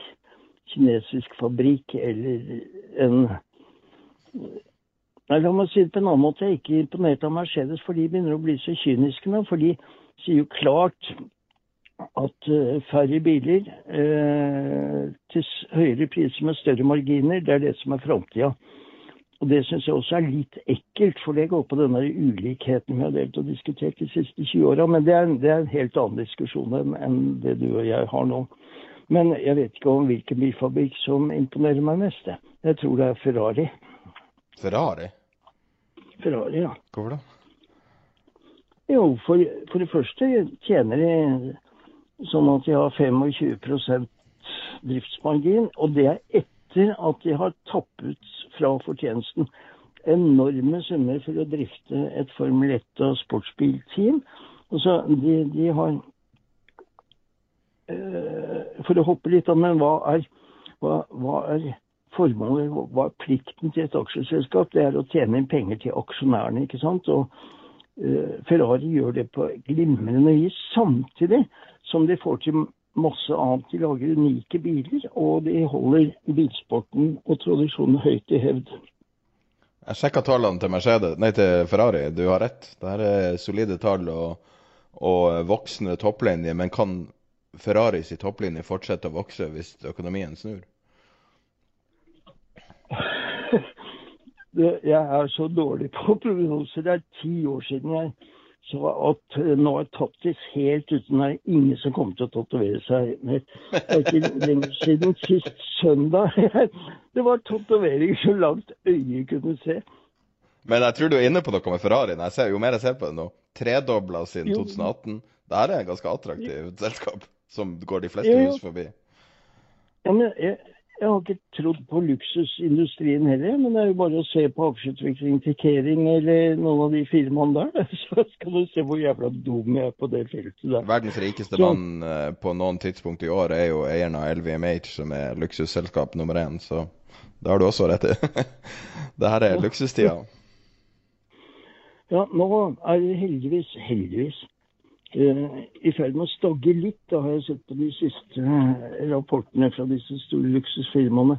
kinesisk fabrikk eller en Nei, la meg si det på en annen måte. Jeg er ikke imponert av Mercedes, for de begynner å bli så kyniske nå. For de sier jo klart at eh, færre biler eh, til høyere priser med større marginer, det er det som er framtida. Og det syns jeg også er litt ekkelt, for det går på denne ulikheten vi har delt og diskutert de siste 20 åra. Men det er, det er en helt annen diskusjon enn det du og jeg har nå. Men jeg vet ikke om hvilken bilfabrikk som imponerer meg mest. jeg. Tror det er Ferrari. Ferrari? Ferrari, ja. Hvorfor det? Jo, for, for det første tjener de sånn at de har 25% driftsmargin, og det er etter at de har tappet fra fortjenesten enorme summer for å drifte et Formel 1- og sportsbilteam. Altså, de, de har For å hoppe litt av, men hva er, hva, hva er formålet, hva er plikten til et aksjeselskap? Det er å tjene inn penger til aksjonærene, ikke sant. Og eh, Ferrari gjør det på glimrende vis, samtidig som de får til masse annet. De lager unike biler, og de holder bilsporten og tradisjonen høyt i hevd. Jeg sjekka tallene til, Mercedes, nei, til Ferrari. Du har rett. Det er solide tall og, og voksende topplinje. Men kan Ferrari i topplinje fortsette å vokse hvis økonomien snur? Jeg er så dårlig på prognoser. Det er ti år siden jeg så at eh, nå er Tattis helt uten det er ingen som kommer til å tatovere seg mer. Det er ikke lenger siden sist søndag. Det var tatovering så langt øyet kunne se. Men jeg tror du er inne på noe med Ferrarien. Jeg ser, jo mer jeg ser på det nå, tredobla siden Jo. 2018. Dette er et ganske attraktivt selskap som går de fleste Jo. hus forbi. Ja, men jeg, jeg har ikke trodd på luksusindustrien heller, men det er jo bare å se på aksjeutvikling til Kering eller noen av de firmaene der, så skal du se hvor jævla dum jeg er på det feltet der. Verdens rikeste Så- mann eh, på noen tidspunkt i år er jo eieren av LVMH, som er luksusselskap nummer én, så det har du også rett i. det her er luksustida. Ja, nå er det heldigvis, heldigvis, i ferd med å stagge litt. Da har jeg sett på de siste eh, rapportene fra disse store luksusfirmaene.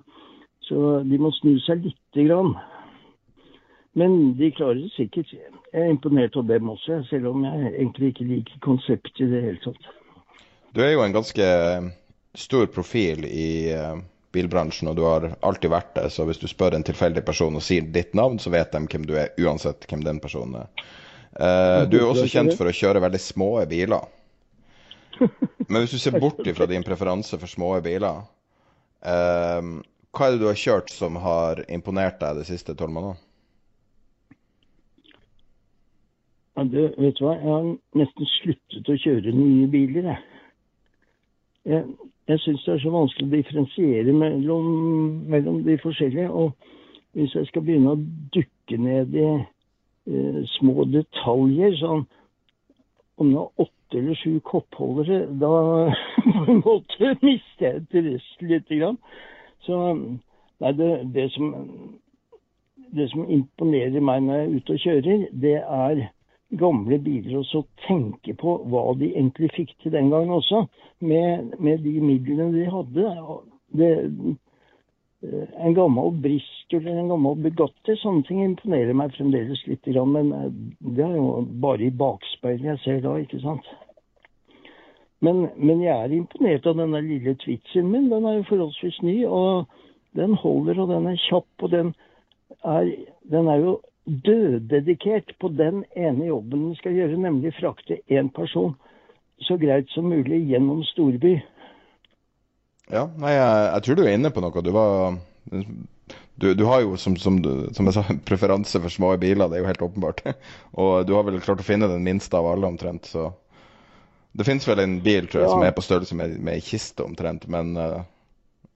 Så de må snu seg lite grann. Men de klarer det sikkert. Jeg er imponert av dem også, selv om jeg egentlig ikke liker konseptet i det hele tatt. Du er jo en ganske stor profil i eh, bilbransjen, og du har alltid vært det. Så hvis du spør en tilfeldig person og sier ditt navn, så vet de hvem du er, uansett hvem den personen er. Eh, du er også kjent for å kjøre veldig små biler. Men hvis du ser bort ifra din preferanse for små biler, eh, hva er det du har kjørt som har imponert deg de siste tolv månedene? Ja, du, vet du hva, jeg har nesten sluttet å kjøre nye biler, jeg. Jeg, jeg syns det er så vanskelig å differensiere mellom, mellom de forskjellige. Og hvis jeg skal begynne å dukke ned i små detaljer, sånn om det er åtte eller sju koppholdere, da på en måte mister jeg interessen lite grann. Så nei, det, det som det som imponerer meg når jeg er ute og kjører, det er gamle biler og så tenke på hva de egentlig fikk til den gangen også, med, med de midlene de hadde. Det, eh, en gammel Bristol eller en gammel Bugatti, sånne ting imponerer meg fremdeles litt, men eh, det er jo bare i bakspeilet jeg ser da, ikke sant. Men, men jeg er imponert av denne lille Twitzen min. Den er jo forholdsvis ny, og den holder, og den er kjapp, og den er, den er jo døddedikert på den ene jobben den skal gjøre, nemlig frakte én person så greit som mulig gjennom storby. Ja, nei, jeg, jeg tror du er inne på noe. Du var Du, du har jo, som, som, du, som jeg sa, preferanse for små biler, det er jo helt åpenbart. Og du har vel klart å finne den minste av alle, omtrent. Så det fins vel en bil, tror jeg, som er på størrelse med ei kiste, omtrent. Men uh,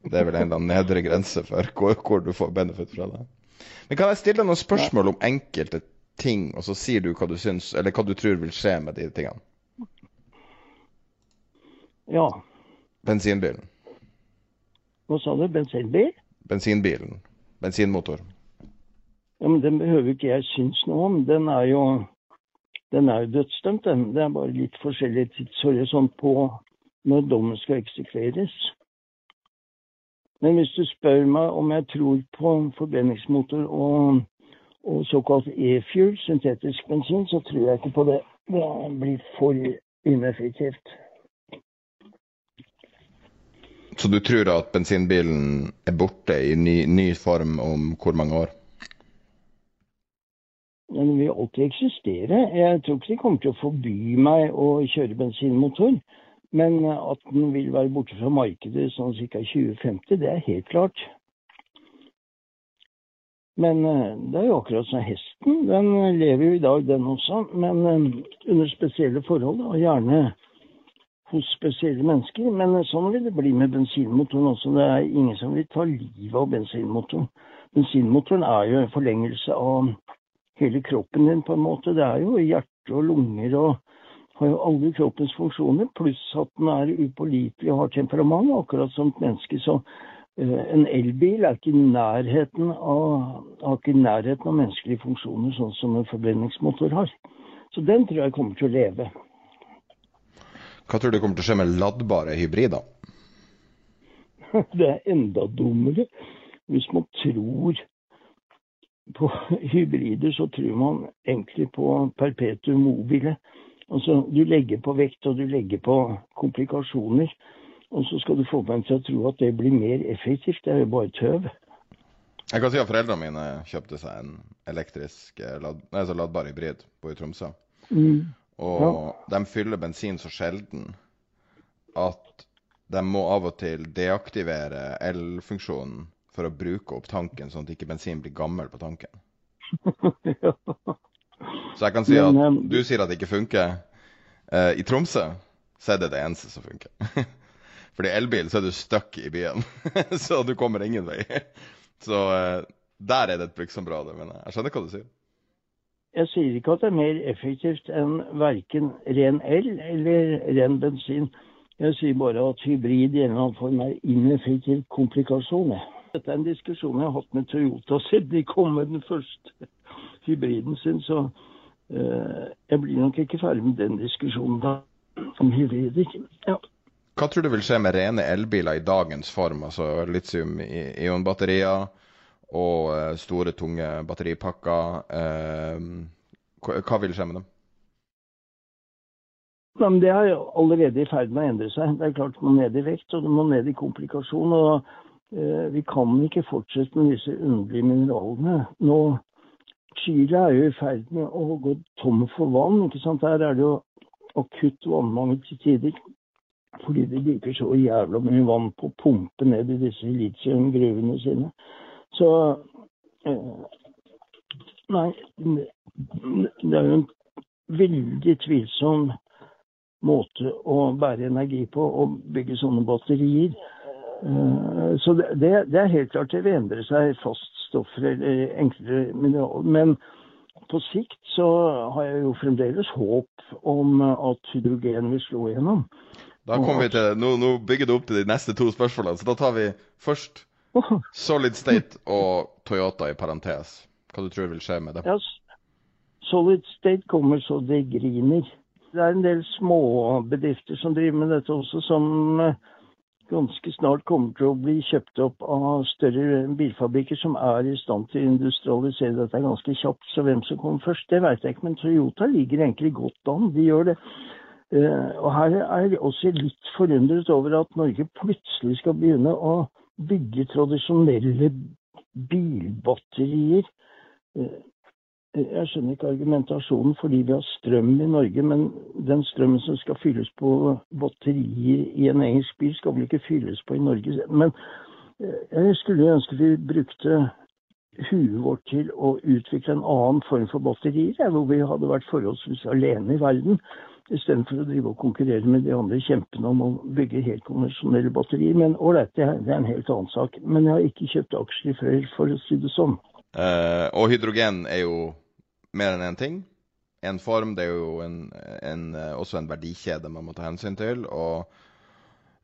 det er vel en eller annen nedre grense for hvor, hvor du får benefit fra det. Men kan jeg stille deg noen spørsmål om enkelte ting, og så sier du hva du syns, eller hva du tror vil skje med de tingene? Ja, Bensinbilen. Hva sa du? Bensinbil? Bensinbilen. Bensinmotor. Ja, men Den behøver ikke jeg synes noe om. Den er jo den er jo dødsdømt, den. Det er bare litt forskjellig tidshorisont på når dommen skal eksekveres. Men hvis du spør meg om jeg tror på forbrenningsmotor og, og såkalt e-fuel, syntetisk bensin, så tror jeg ikke på det. Det blir for ineffektivt. Så du tror at bensinbilen er borte i ny, ny form om hvor mange år? Den vil alltid eksistere. Jeg tror ikke de kommer til å forby meg å kjøre bensinmotor. Men at den vil være borte fra markedet sånn ca. 2050, det er helt klart. Men eh, det er jo akkurat som hesten. Den lever jo i dag, den også. Men eh, under spesielle forhold, og gjerne hos spesielle mennesker. Men sånn vil det bli med bensinmotoren også. Det er ingen som vil ta livet av bensinmotoren. Bensinmotoren er jo en forlengelse av hele kroppen din, på en måte. Det er jo hjerte og lunger og har jo alle kroppens funksjoner, pluss at den er upålitelig og har temperament, akkurat som et menneske. Så uh, en elbil er ikke i nærheten av, har ikke nærheten av menneskelige funksjoner, sånn som en forbrenningsmotor har. Så den tror jeg kommer til å leve. Hva tror du kommer til å skje med ladbare hybrider? Det er enda dummere. Hvis man tror på hybrider, så tror man egentlig på perpetuum mobile. Altså, du legger på vekt og du legger på komplikasjoner. Og så skal du få meg til å tro at det blir mer effektivt. Det er jo bare tøv. Jeg kan si at foreldrene mine kjøpte seg en elektrisk lad, altså ladbar hybrid på i Tromsø. Mm. Og Ja. de fyller bensin så sjelden at de må av og til deaktivere elfunksjonen for å bruke opp tanken, sånn at ikke bensin blir gammel på tanken. ja. Så jeg kan si Men, at um, du sier at det ikke funker. Eh, I Tromsø så er det det eneste som funker. Fordi elbil så er du stuck i byen, så du kommer ingen vei. Så eh, der er det et bruksområde, men jeg skjønner hva du sier. Jeg sier ikke at det er mer effektivt enn verken ren el eller ren bensin. Jeg sier bare at hybrid i en eller annen form er ineffektiv komplikasjon. Dette er en diskusjon jeg har hatt med Toyota siden de kom med den første hybriden sin, så uh, jeg blir nok ikke ferdig med den diskusjonen da om hybrider. Ja. Hva tror du vil skje med rene elbiler i dagens form, altså litium-ionbatterier og eh, store, tunge batteripakker? Eh, hva, vil skje med dem? Men Det er allerede i ferd med å endre seg. Det er klart det må ned i vekt og det må ned i komplikasjon. og eh, Vi kan ikke fortsette med disse underlige mineralene. Nå, Chile er jo i ferd med å gå tom for vann. ikke sant? Der er det jo akutt vannmangel til tider. Fordi de bruker så jævla mye vann på å pumpe ned i disse litiumgruvene sine. Så eh, Nei, det er jo en veldig tvilsom måte å bære energi på, å bygge sånne batterier. Eh, Så det, det er helt klart det vil endre seg faststoffer eller enklere mineraler. Men på sikt så har jeg jo fremdeles håp om at hydrogen vil slå igjennom. Da kommer vi til, nå, nå bygger du opp til de neste to spørsmålene, så da tar vi først Solid State og Toyota i parentes. Hva du tror vil skje med det? Ja, Solid State kommer så det griner. Det er en del småbedrifter som driver med dette også, som eh, ganske snart kommer til å bli kjøpt opp av større bilfabrikker som er i stand til å industrialisere dette ganske kjapt. Så hvem som kommer først, det vet jeg ikke. Men Toyota ligger egentlig godt an. De gjør det. Eh, Og her er jeg også litt forundret over at Norge plutselig skal begynne å bygge tradisjonelle bilbatterier. Eh, Jeg skjønner ikke argumentasjonen fordi vi har strøm i Norge, men den strømmen som skal fylles på batterier i en engelsk bil, skal vel ikke fylles på i Norge. Men eh, jeg skulle ønske vi brukte huet vårt til å utvikle en annen form for batterier, hvor vi hadde vært forholdsvis alene i verden, istedenfor å drive og konkurrere med de andre kjempene om å bygge helt konvensjonelle batterier. Men ålreit, det, er- en helt annen sak. Men jeg har ikke kjøpt aksjer før, for å si det sånn. Uh, og hydrogen er jo mer enn én ting. En form, det er jo en, en, eh, også en verdikjede man må ta hensyn til. Og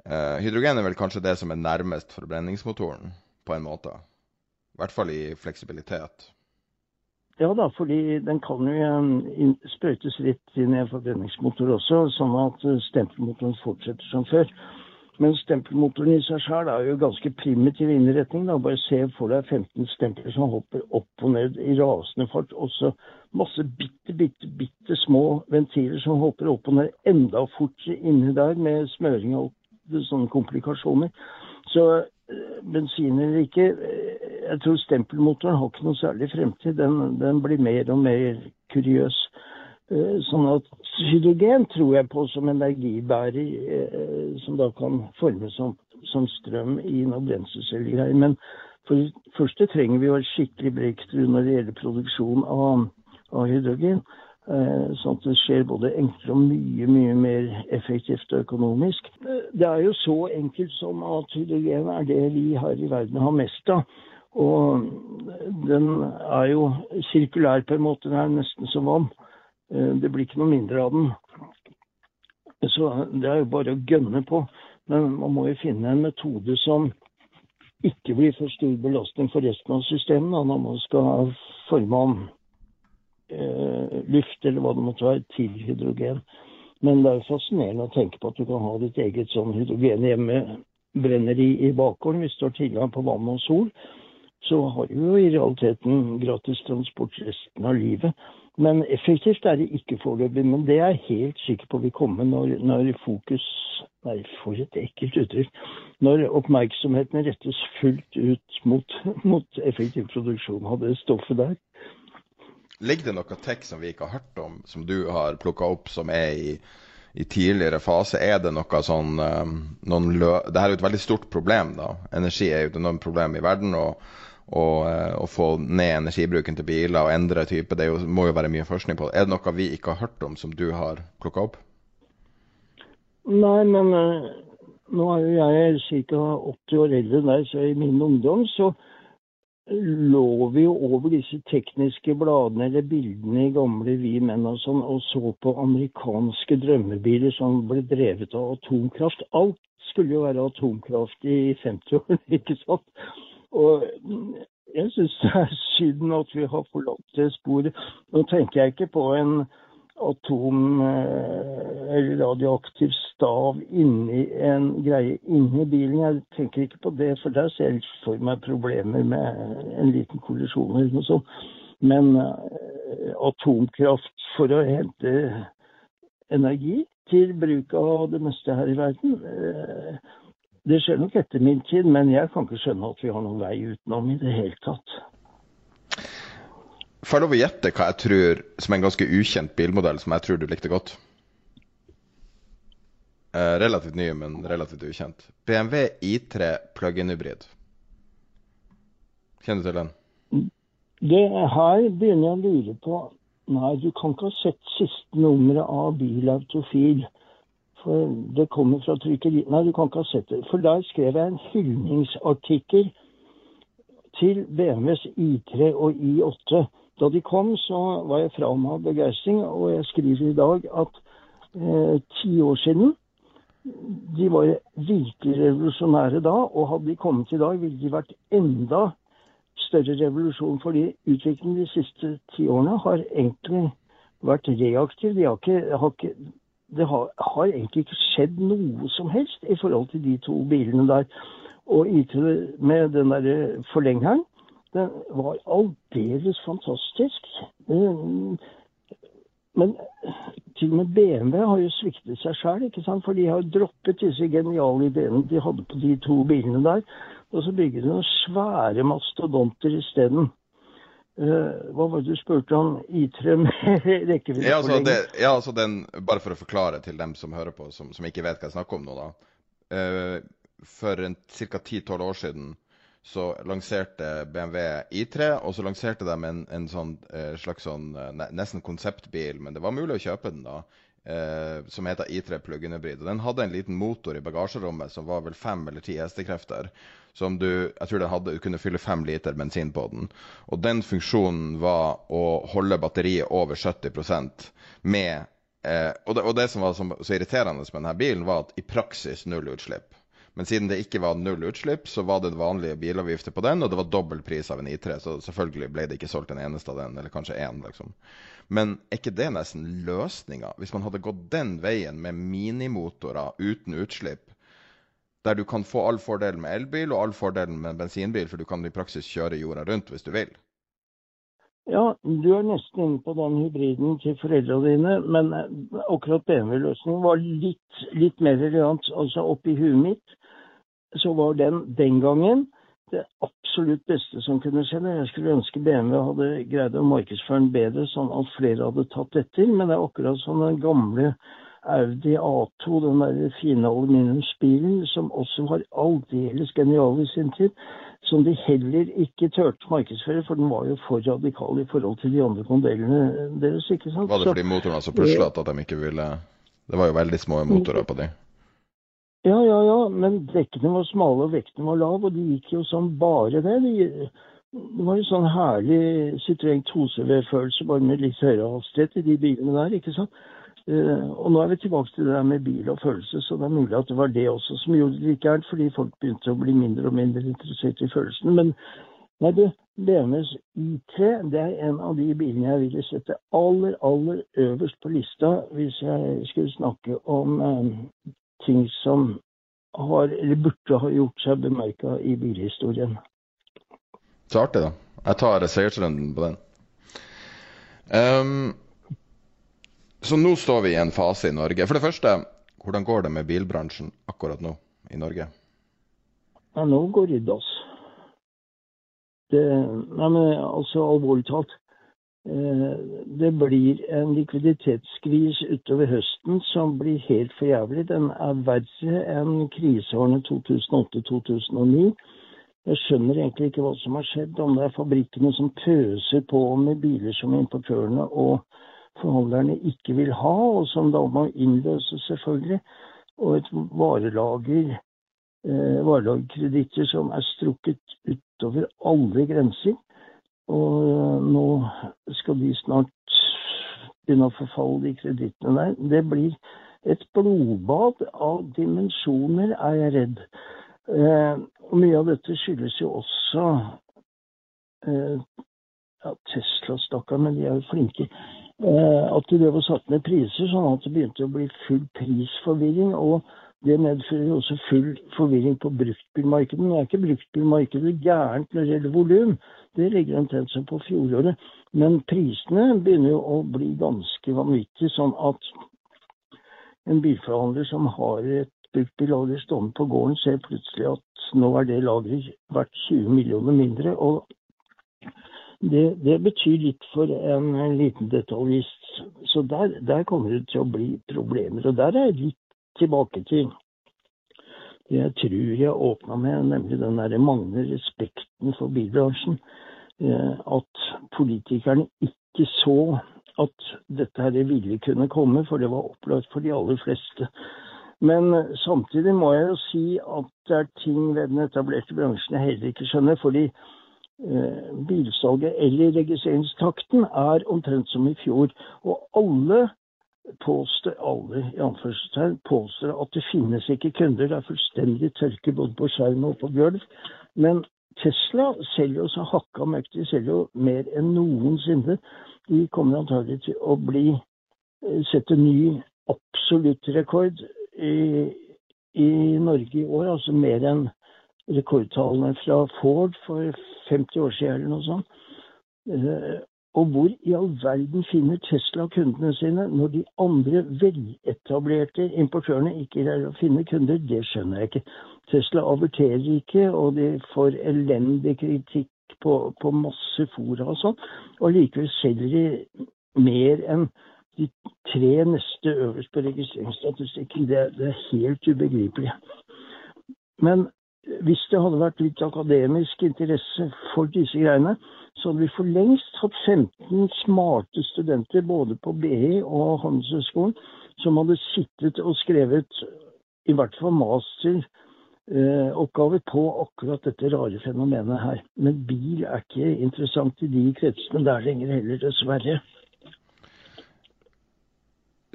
uh, hydrogen er vel kanskje det som er nærmest forbrenningsmotoren, på en måte. I hvert fall i fleksibilitet. Ja da, fordi den kan jo eh, sprøytes litt inn i en forbrenningsmotor også, sånn at eh, stempelmotoren fortsetter som før. Men stempelmotoren i seg selv er jo ganske primitiv innretning. Da. Bare se for deg 15 stempler som hopper opp og ned i rasende fart. Også masse bitte, bitte, bitte små ventiler som hopper opp og ned enda fortere inni der med smøring og sånne komplikasjoner. Så bensin eller ikke, eh, jeg tror stempelmotoren har ikke noe særlig fremtid. Den, den blir mer og mer kuriøs. Eh, Sånn at hydrogen tror jeg på som energibærer, eh, som da kan formes som, som strøm i noen brenselcellegreier. Men for det første trenger vi jo et skikkelig breakthrough når det gjelder produksjon av, av hydrogen. Eh, sånn at det skjer både enklere og mye, mye mer effektivt og økonomisk. Eh, det er jo så enkelt som at hydrogen er det vi her i verden har mest av. Og den er jo sirkulær på en måte. Den er nesten som vann. Det blir ikke noe mindre av den. Så det er jo bare å gønne på. Men man må jo finne en metode som ikke blir for stor belastning for resten av systemet når man skal forme om eh, luft eller hva det måtte være til hydrogen. Men det er jo fascinerende å tenke på at du kan ha ditt eget sånn hydrogen hjemme brenneri i bakgården hvis du har tilgang på vann og sol. Så har du jo i realiteten gratis transport resten av livet. Men effektivt er det ikke foreløpig. Men det er jeg helt sikker på vil komme når, når fokus Nei, for et ekkelt uttrykk. Når oppmerksomheten rettes fullt ut mot, mot effektiv produksjon av det stoffet der. Ligger det noe tech som vi ikke har hørt om, som du har plukka opp, som er i, i, tidligere fase? Er det noe sånn um, noen lø Dette er jo et veldig stort problem, da. Energi er jo et enormt problem i verden. og eh, og, få ned energibruken til biler og endre type. Det jo, må jo være mye forskning på det. Er det noe vi ikke har hørt om, som du har plukka opp? Nei, men uh, nå er jo jeg ca. 80 år eldre enn deg, så i min ungdom så lå vi jo over disse tekniske bladene eller bildene i gamle Vi menn og sånn, og så på amerikanske drømmebiler som ble drevet av atomkraft. Alt skulle jo være atomkraft i 50-årene, ikke sant? Og jeg syns det er synd at vi har forlatt det sporet. Nå tenker jeg ikke på en atom- eh, eller radioaktiv stav inni en greie inni bilen. Jeg tenker ikke på det, for der ser jeg for meg problemer med en liten kollisjon eller noe sånt. Men uh, atomkraft for å hente energi til bruk av det meste her i verden, uh, det skjer nok etter min tid, men jeg kan ikke skjønne at vi har noen vei utenom i det hele tatt. Får jeg lov å gjette hva jeg tror, som er en ganske ukjent bilmodell, som jeg tror du likte godt? Eh, relativt ny, men relativt ukjent. BMW I3 plug-in hybrid. Kjenner du til den? Det her begynner jeg å lure på Nei, du kan ikke ha sett siste nummeret av Bilautofil. For det kommer fra trykkeri Nei, du kan ikke ha sett det. For der skrev jeg en hyldningsartikkel til BMWs I3 og I8. Da de kom, så var jeg fra meg av begeistring, og jeg skriver i dag at eh, ti år siden de var virkelig revolusjonære da, og hadde de kommet i dag, ville de vært enda større revolusjon. Fordi utviklingen de siste ti årene har egentlig vært reaktiv. De har ikke, har ikke det har, har, egentlig ikke skjedd noe som helst i forhold til de to bilene der. Og IT med den der forlengeren, den var aldeles fantastisk. Men til og med BMW har jo sviktet seg sjøl, for de har droppet disse geniale ideene de hadde på de to bilene der. Og så bygger de noen svære mastodonter isteden. Uh, hva var det du spurte om? I3 med rekkevidde? Ja, altså, det, ja, altså den, bare for å forklare til dem som hører på, som, som ikke vet hva jeg snakker om nå, da. Uh, for ca. 10-12 år siden så lanserte BMW I3, og så lanserte de en, en sånn, uh, slags sånn, nesten konseptbil, men det var mulig å kjøpe den da. som heter I3 plug-in hybrid. Og Den hadde en liten motor i bagasjerommet som var vel fem eller ti hestekrefter som du Jeg tror den hadde, du kunne fylle fem liter bensin på den. Og den funksjonen var å holde batteriet over 70% med eh, og, det, og, det, som var så, så irriterende med denne bilen, var at i praksis null utslipp. Men siden det ikke var null utslipp, så var det vanlige bilavgifter på den, og det var dobbel pris av en I3, så selvfølgelig ble det ikke solgt en eneste av den, eller kanskje én, liksom. Men er ikke det nesten løsninga? Hvis man hadde gått den veien med minimotorer uten utslipp, der du kan få all fordelen med elbil og all fordelen med bensinbil, for du kan i praksis kjøre jorda rundt hvis du vil. Ja, du er nesten inne på den hybriden til foreldrene dine, men eh, akkurat BMW-løsningen var litt, litt, mer relevant. Altså oppi huet mitt så var den den gangen det absolutt beste som kunne skje. Jeg skulle ønske BMW hadde greid å markedsføre den bedre, sånn at flere hadde tatt etter. Men det er akkurat som den gamle Audi A2, den der fine aluminiumsbilen, som også var aldeles genial i sin tid. Som de heller ikke turte markedsføre, for den var jo for radikal i forhold til de andre kondelene deres. ikke sant? Var det fordi motoren var så puslete at de ikke ville Det var jo veldig små motorer på de. Ja, ja, ja, men dekkene var smale og vekten var lav, og de gikk jo som bare det. De, det var jo sånn herlig Citroën 2CV-følelse, bare med litt høyere hastighet i de bilene der, ikke sant. Uh, og nå er vi tilbake til det der med bil og følelse, så det er mulig at det var det også som gjorde det like gærent, fordi folk begynte å bli mindre og mindre interessert i følelsen. Men nei, du, BMWs I3 det er en av de bilene jeg ville sette aller, aller øverst på lista hvis jeg skulle snakke om um, ting som har, eller burde ha gjort seg bemerka i bilhistorien. Så artig, da. Jeg tar seiersrunden på den. Um, så nå står vi i en fase i Norge. For det første, hvordan går det med bilbransjen akkurat nå i Norge? Ja, nå går det i dass. Nei, men altså alvorlig talt. Eh, det blir en likviditetsskvis utover høsten som blir helt for jævlig. Den er verre enn kriseårene 2008-2009. Jeg skjønner egentlig ikke hva som har skjedd, om det er fabrikkene som pøser på med biler som importørene og forhandlerne ikke vil ha, og som da må innløses, selvfølgelig. Og et varelager, eh, varelagerkreditter som er strukket utover alle grenser. Og eh, nå skal de snart begynne å forfalle, de kredittene der. Det blir et blodbad av dimensjoner, er jeg redd. Eh, og mye av dette skyldes jo også eh, ja, Tesla, stakkar, men de er jo flinke. Eh, at det var satt ned priser, sånn at det begynte å bli full prisforvirring. og det medfører også full forvirring på bruktbilmarkedet. Nå er ikke bruktbilmarkedet gærent når det gjelder volum, det ligger omtrent som på fjoråret. Men prisene begynner jo å bli ganske vanvittige, sånn at en bilforhandler som har et bruktbillager stående på gården, ser plutselig at nå er det lageret verdt 20 millioner mindre. og det, det, betyr litt for en, en liten detaljist. Så der, der, kommer det til å bli problemer. Og der er jeg litt tilbake til det jeg tror jeg åpna med, nemlig den der manglende respekten for bilbransjen. Eh, at politikerne ikke så at dette her ville kunne komme, for det var opplagt for de aller fleste. Men samtidig må jeg jo si at det er ting ved den etablerte bransjen jeg heller ikke skjønner. fordi Eh, bilsalget eller registreringstakten er omtrent som i fjor. Og alle påstår, alle i anførselstegn, påstår at det finnes ikke kunder. Det er fullstendig tørke både på skjerm og på gulv. Men Tesla selger jo så hakka møkk. De selger jo mer enn noensinne. De kommer antagelig til å bli eh, sette ny absolutt rekord i, i Norge i år. Altså mer enn rekordtallene fra Ford for 50 år siden eller noe sånt. Eh, og hvor i all verden finner Tesla kundene sine når de andre veletablerte importørene ikke greier å finne kunder? Det skjønner jeg ikke. Tesla averterer ikke, og de får elendig kritikk på, på masse fora og sånn. Og likevel selger de mer enn de tre neste øverst på registreringsstatistikken. Det, det er helt ubegripelig. Men hvis det hadde vært litt akademisk interesse for disse greiene, så hadde vi for lengst hatt 15 smarte studenter både på BI og Handelshøyskolen som hadde sittet og skrevet i hvert fall masteroppgaver på akkurat dette rare fenomenet her. Men bil er ikke interessant i de kretsene der lenger heller, dessverre.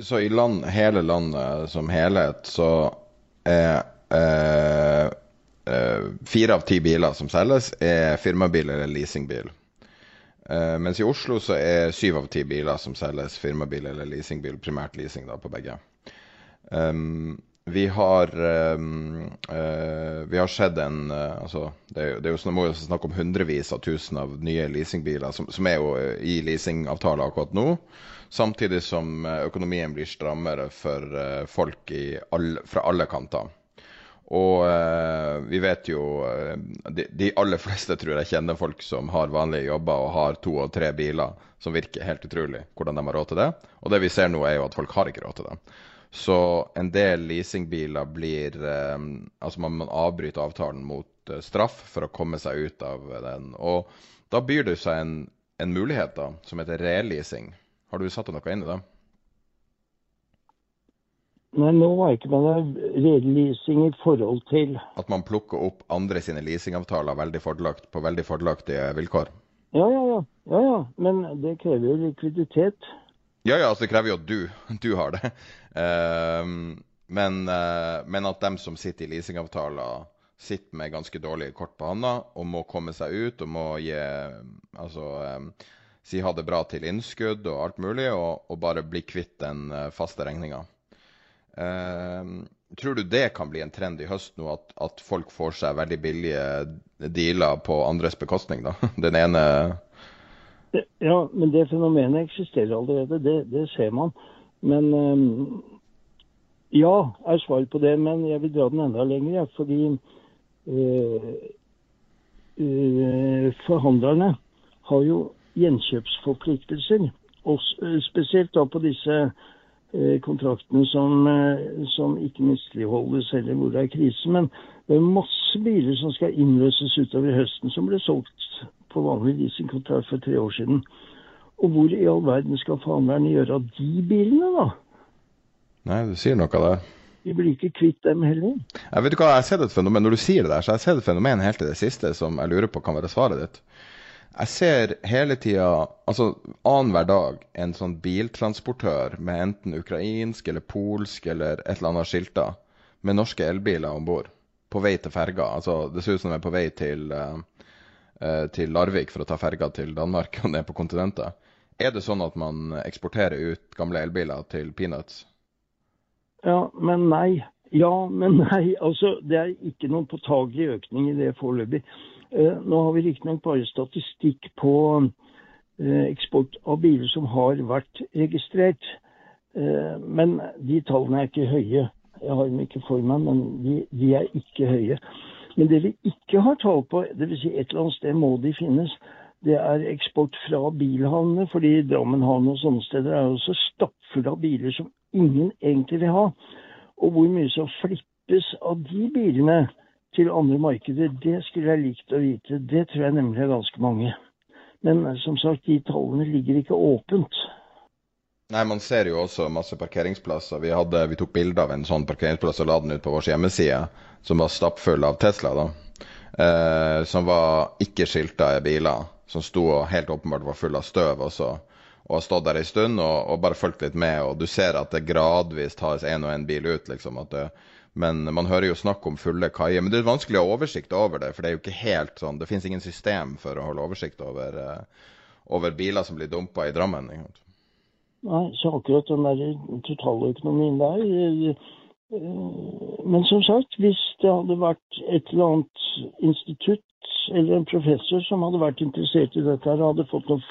Så i land, hele landet som helhet så er Eh, fire av ti biler som selges, er firmabil eller leasingbil. Uh, mens i Oslo så er syv av ti biler som selges firmabil eller leasingbil, primært leasing da på begge. Um, vi har um, uh, Vi har sett en uh, altså, Det er, det er jo må jo snakk om hundrevis av tusen av nye leasingbiler som, som er jo i leasingavtaler akkurat nå. Samtidig som økonomien blir strammere for folk all, fra alle kanter. Og eh, vi vet jo eh, de, de, aller fleste tror jeg kjenner folk som har vanlige jobber og har to og tre biler, som virker helt utrolig hvordan de har råd til det. Og det vi ser nå, er jo at folk har ikke råd til det. Så en del leasingbiler blir eh, Altså man, man avbryter avtalen mot straff for å komme seg ut av den. Og da byr det seg en, en mulighet da, som heter releasing. Har du satt deg noe inn i det? Nei, nå var ikke med deg releasing i forhold til At man plukker opp andre sine leasingavtaler veldig fordelagt, på veldig fordelaktige vilkår? Ja, ja, ja. ja, ja. Men det krever jo likviditet. Ja, ja, altså det krever jo at du, du har det. Uh, men, uh, men, at dem som sitter i leasingavtaler, sitter med ganske dårlige kort på hånda og må komme seg ut og må gi Altså um, si ha det bra til innskudd og alt mulig, og, og bare bli kvitt den uh, faste regninga. Tror du det kan bli en trend i høst nå, at, at folk får seg veldig billige dealer på andres bekostning? da? Den ene ja, men det fenomenet eksisterer allerede. Det, det ser man. Men um, ja, er svaret på det. Men jeg vil dra den enda lenger. Fordi øh, øh, forhandlerne har jo gjenkjøpsforpliktelser. Og spesielt da på disse kontraktene som, som ikke misligholdes heller hvor det er krise. Men det er masse biler som skal innløses utover høsten, som ble solgt på vanlig leasingkontrakt for tre år siden. Og hvor i all verden skal forhandlerne gjøre av de bilene, da? Nei, du sier noe av det. Vi blir ikke kvitt dem heller. Jeg vet du hva, jeg har sett et fenomen, Når du sier det der, så har jeg sett et fenomen helt til det siste som jeg lurer på kan være svaret ditt. Jeg ser hele tida, altså annenhver dag, en sånn biltransportør med enten ukrainsk eller polsk eller et eller annet skilter med norske elbiler om bord på vei til ferga. Altså, det ser ut som de er på vei til uh, til Larvik for å ta ferga til Danmark og ned på kontinentet. Er det sånn at man eksporterer ut gamle elbiler til peanuts? Ja, men nei. Ja, men nei. Altså, det er ikke noen påtagelig økning i det foreløpig. Eh, nå har vi riktignok bare statistikk på eh, eksport av biler som har vært registrert. Eh, men de tallene er ikke høye. Jeg har dem ikke for meg, men de, de er ikke høye. Men det vi ikke har tall på, dvs. Si et eller annet sted må de finnes, det er eksport fra bilhavnene. Fordi Drammen havn og sånne steder er også stappfulle av biler som ingen egentlig vil ha. Og hvor mye som flippes av de bilene til andre markeder, det skulle jeg likt å vite. Det tror jeg nemlig er ganske mange. Men som sagt, de tallene ligger ikke åpent. Nei, man ser jo også masse parkeringsplasser. Vi, hadde, vi tok bilde av en sånn parkeringsplass og la den ut på vår hjemmeside, som var stappfull av Tesla. da. Eh, som var ikke skilta i biler. Som sto og helt åpenbart var full av støv også. Og har stått der en stund og, og, bare fulgt litt med. Og du ser at det gradvis tas én og én bil ut. liksom, at det, Men man hører jo snakk om fulle kaier. Men det er vanskelig å ha oversikt over det, for det er jo ikke helt sånn Det finnes ingen system for å holde oversikt over, uh, over biler som blir dumpa i Drammen. Nei, så akkurat den der totaløkonomien der eh, eh, Men som sagt, hvis det hadde vært et eller annet institutt eller en professor som hadde vært interessert i dette og hadde fått noen,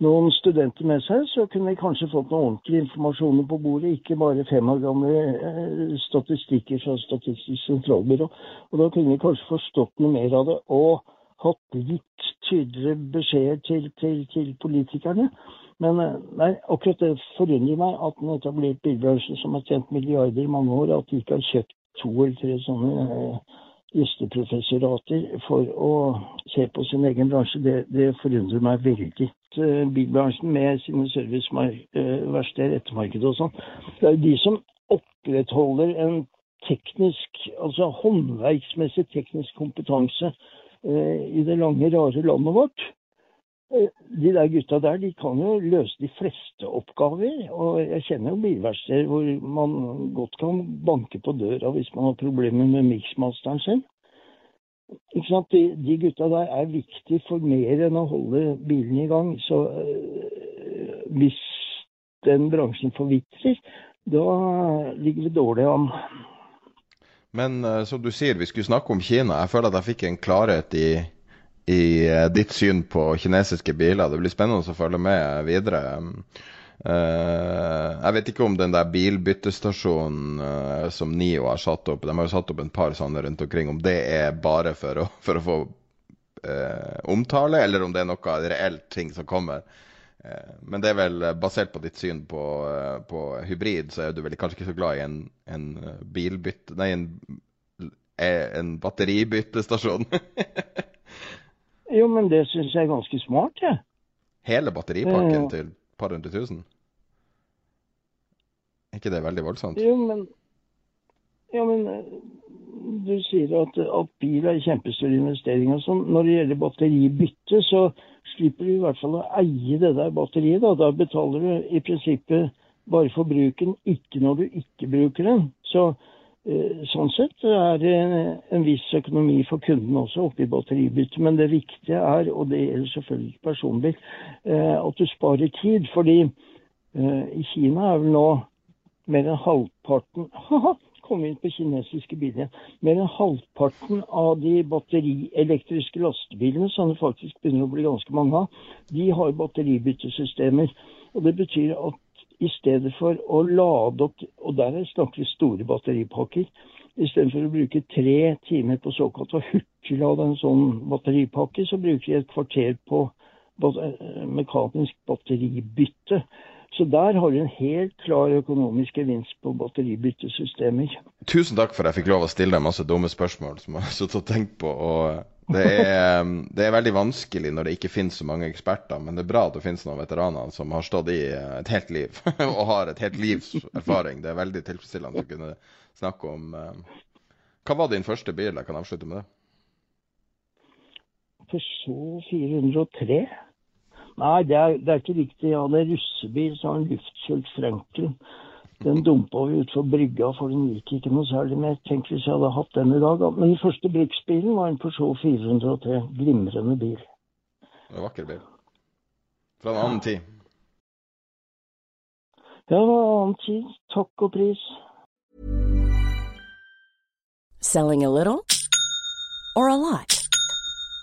noen studenter med seg, så kunne vi kanskje fått noe ordentlig informasjon på bordet, ikke bare fem år gamle eh, statistikker fra Statistisk sentralbyrå. Og da kunne vi kanskje forstått noe mer av det og hatt litt tydeligere beskjeder til, til, til politikerne. Men eh, nei, akkurat det forundrer meg at en etablert bilbransje som har tjent milliarder i mange år, at de ikke har kjøpt to eller tre sånne eh, gjesteprofessorater for å se på sin egen bransje. Det, det forundrer meg veldig. Eh, bilbransjen med sine serviceverksteder, ettermarkedet og sånn, det er jo de som opprettholder en teknisk, altså håndverksmessig teknisk kompetanse eh, i det lange, rare landet vårt. De der gutta der de kan jo løse de fleste oppgaver. Og jeg kjenner jo bilverksteder hvor man godt kan banke på døra hvis man har problemer med miksmasteren sin. Ikke sant? De, de, gutta der er viktige for mer enn å holde bilen i gang. Så øh, hvis den bransjen forvitrer, da ligger vi dårlig an. Men uh, som du sier, vi skulle snakke om Kina. Jeg føler at jeg fikk en klarhet i i uh, ditt syn på kinesiske biler. Det blir spennende å følge med videre. Uh, jeg vet ikke om den der bilbyttestasjonen uh, som NIO har satt opp, de har jo satt opp en par sånne rundt omkring, om det er bare for å, for å få omtale, eller om det er noe reelt ting som kommer. Men det er vel basert på ditt syn på, på hybrid, så er du vel kanskje ikke så glad i en, en bilbytte Nei, en en batteribyttestasjon. Jo, men det syns jeg er ganske smart, jeg. Hele batteripakken Ja. til et par hundre tusen? Ikke det veldig voldsomt? Jo, men Ja, men eh, du sier at, at bil er kjempestor investering og sånn. Når det gjelder batteribytte, så slipper du i hvert fall å eie det der batteriet. Da, da betaler du i prinsippet bare for bruken, ikke når du ikke bruker den. Så eh, sånn sett er det en viss økonomi for kunden også oppe i batteribyttet. Men det viktige er, og det gjelder selvfølgelig personbil, eh, at du sparer tid. Fordi eh, i Kina er vel nå mer enn halvparten haha, kom inn på kinesiske biler. Mer enn halvparten av de batterielektriske lastebilene, som det faktisk begynner å bli ganske mange av, de har batteribyttesystemer. Og Det betyr at i stedet for å lade opp, og der snakker vi store batteripakker, i stedet for å bruke tre timer på såkalt å hurtiglade en sånn batteripakke, så bruker de et kvarter på eh, mekanisk batteribytte. Så der har du en helt klar økonomisk gevinst på batteribyttesystemer. Tusen takk for at jeg fikk lov å stille deg masse dumme spørsmål som jeg har sittet og tenkt på. og det er, det er veldig vanskelig når det ikke finnes så mange eksperter, men det er bra at det finnes noen veteraner som har stått i et helt liv og har et helt livs erfaring. Det er veldig tilfredsstillende å kunne snakke om eh, Hva var din første bil? Jeg kan avslutte med det. Peugeot 403? Nei, det er, det er ikke riktig. Jeg hadde russebil, så en luftkjølt Franklin. Den dumpa vi utfor brygga, for den gikk ikke noe særlig mer. Tenk hvis jeg hadde hatt den i dag. da. Men den første bruksbilen var en Peugeot 403. Glimrende bil. En vakker bil. Fra en annen tid. Ja, det var en annen tid. Takk og pris. Selling a little or a lot?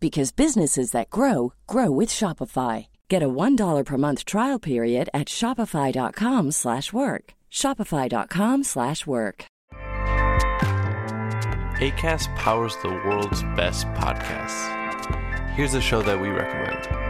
because businesses that grow grow with Shopify. Get a $1 per month trial period at shopify.com/work. shopify.com/work. ACAST powers the world's best podcasts. Here's a show that we recommend.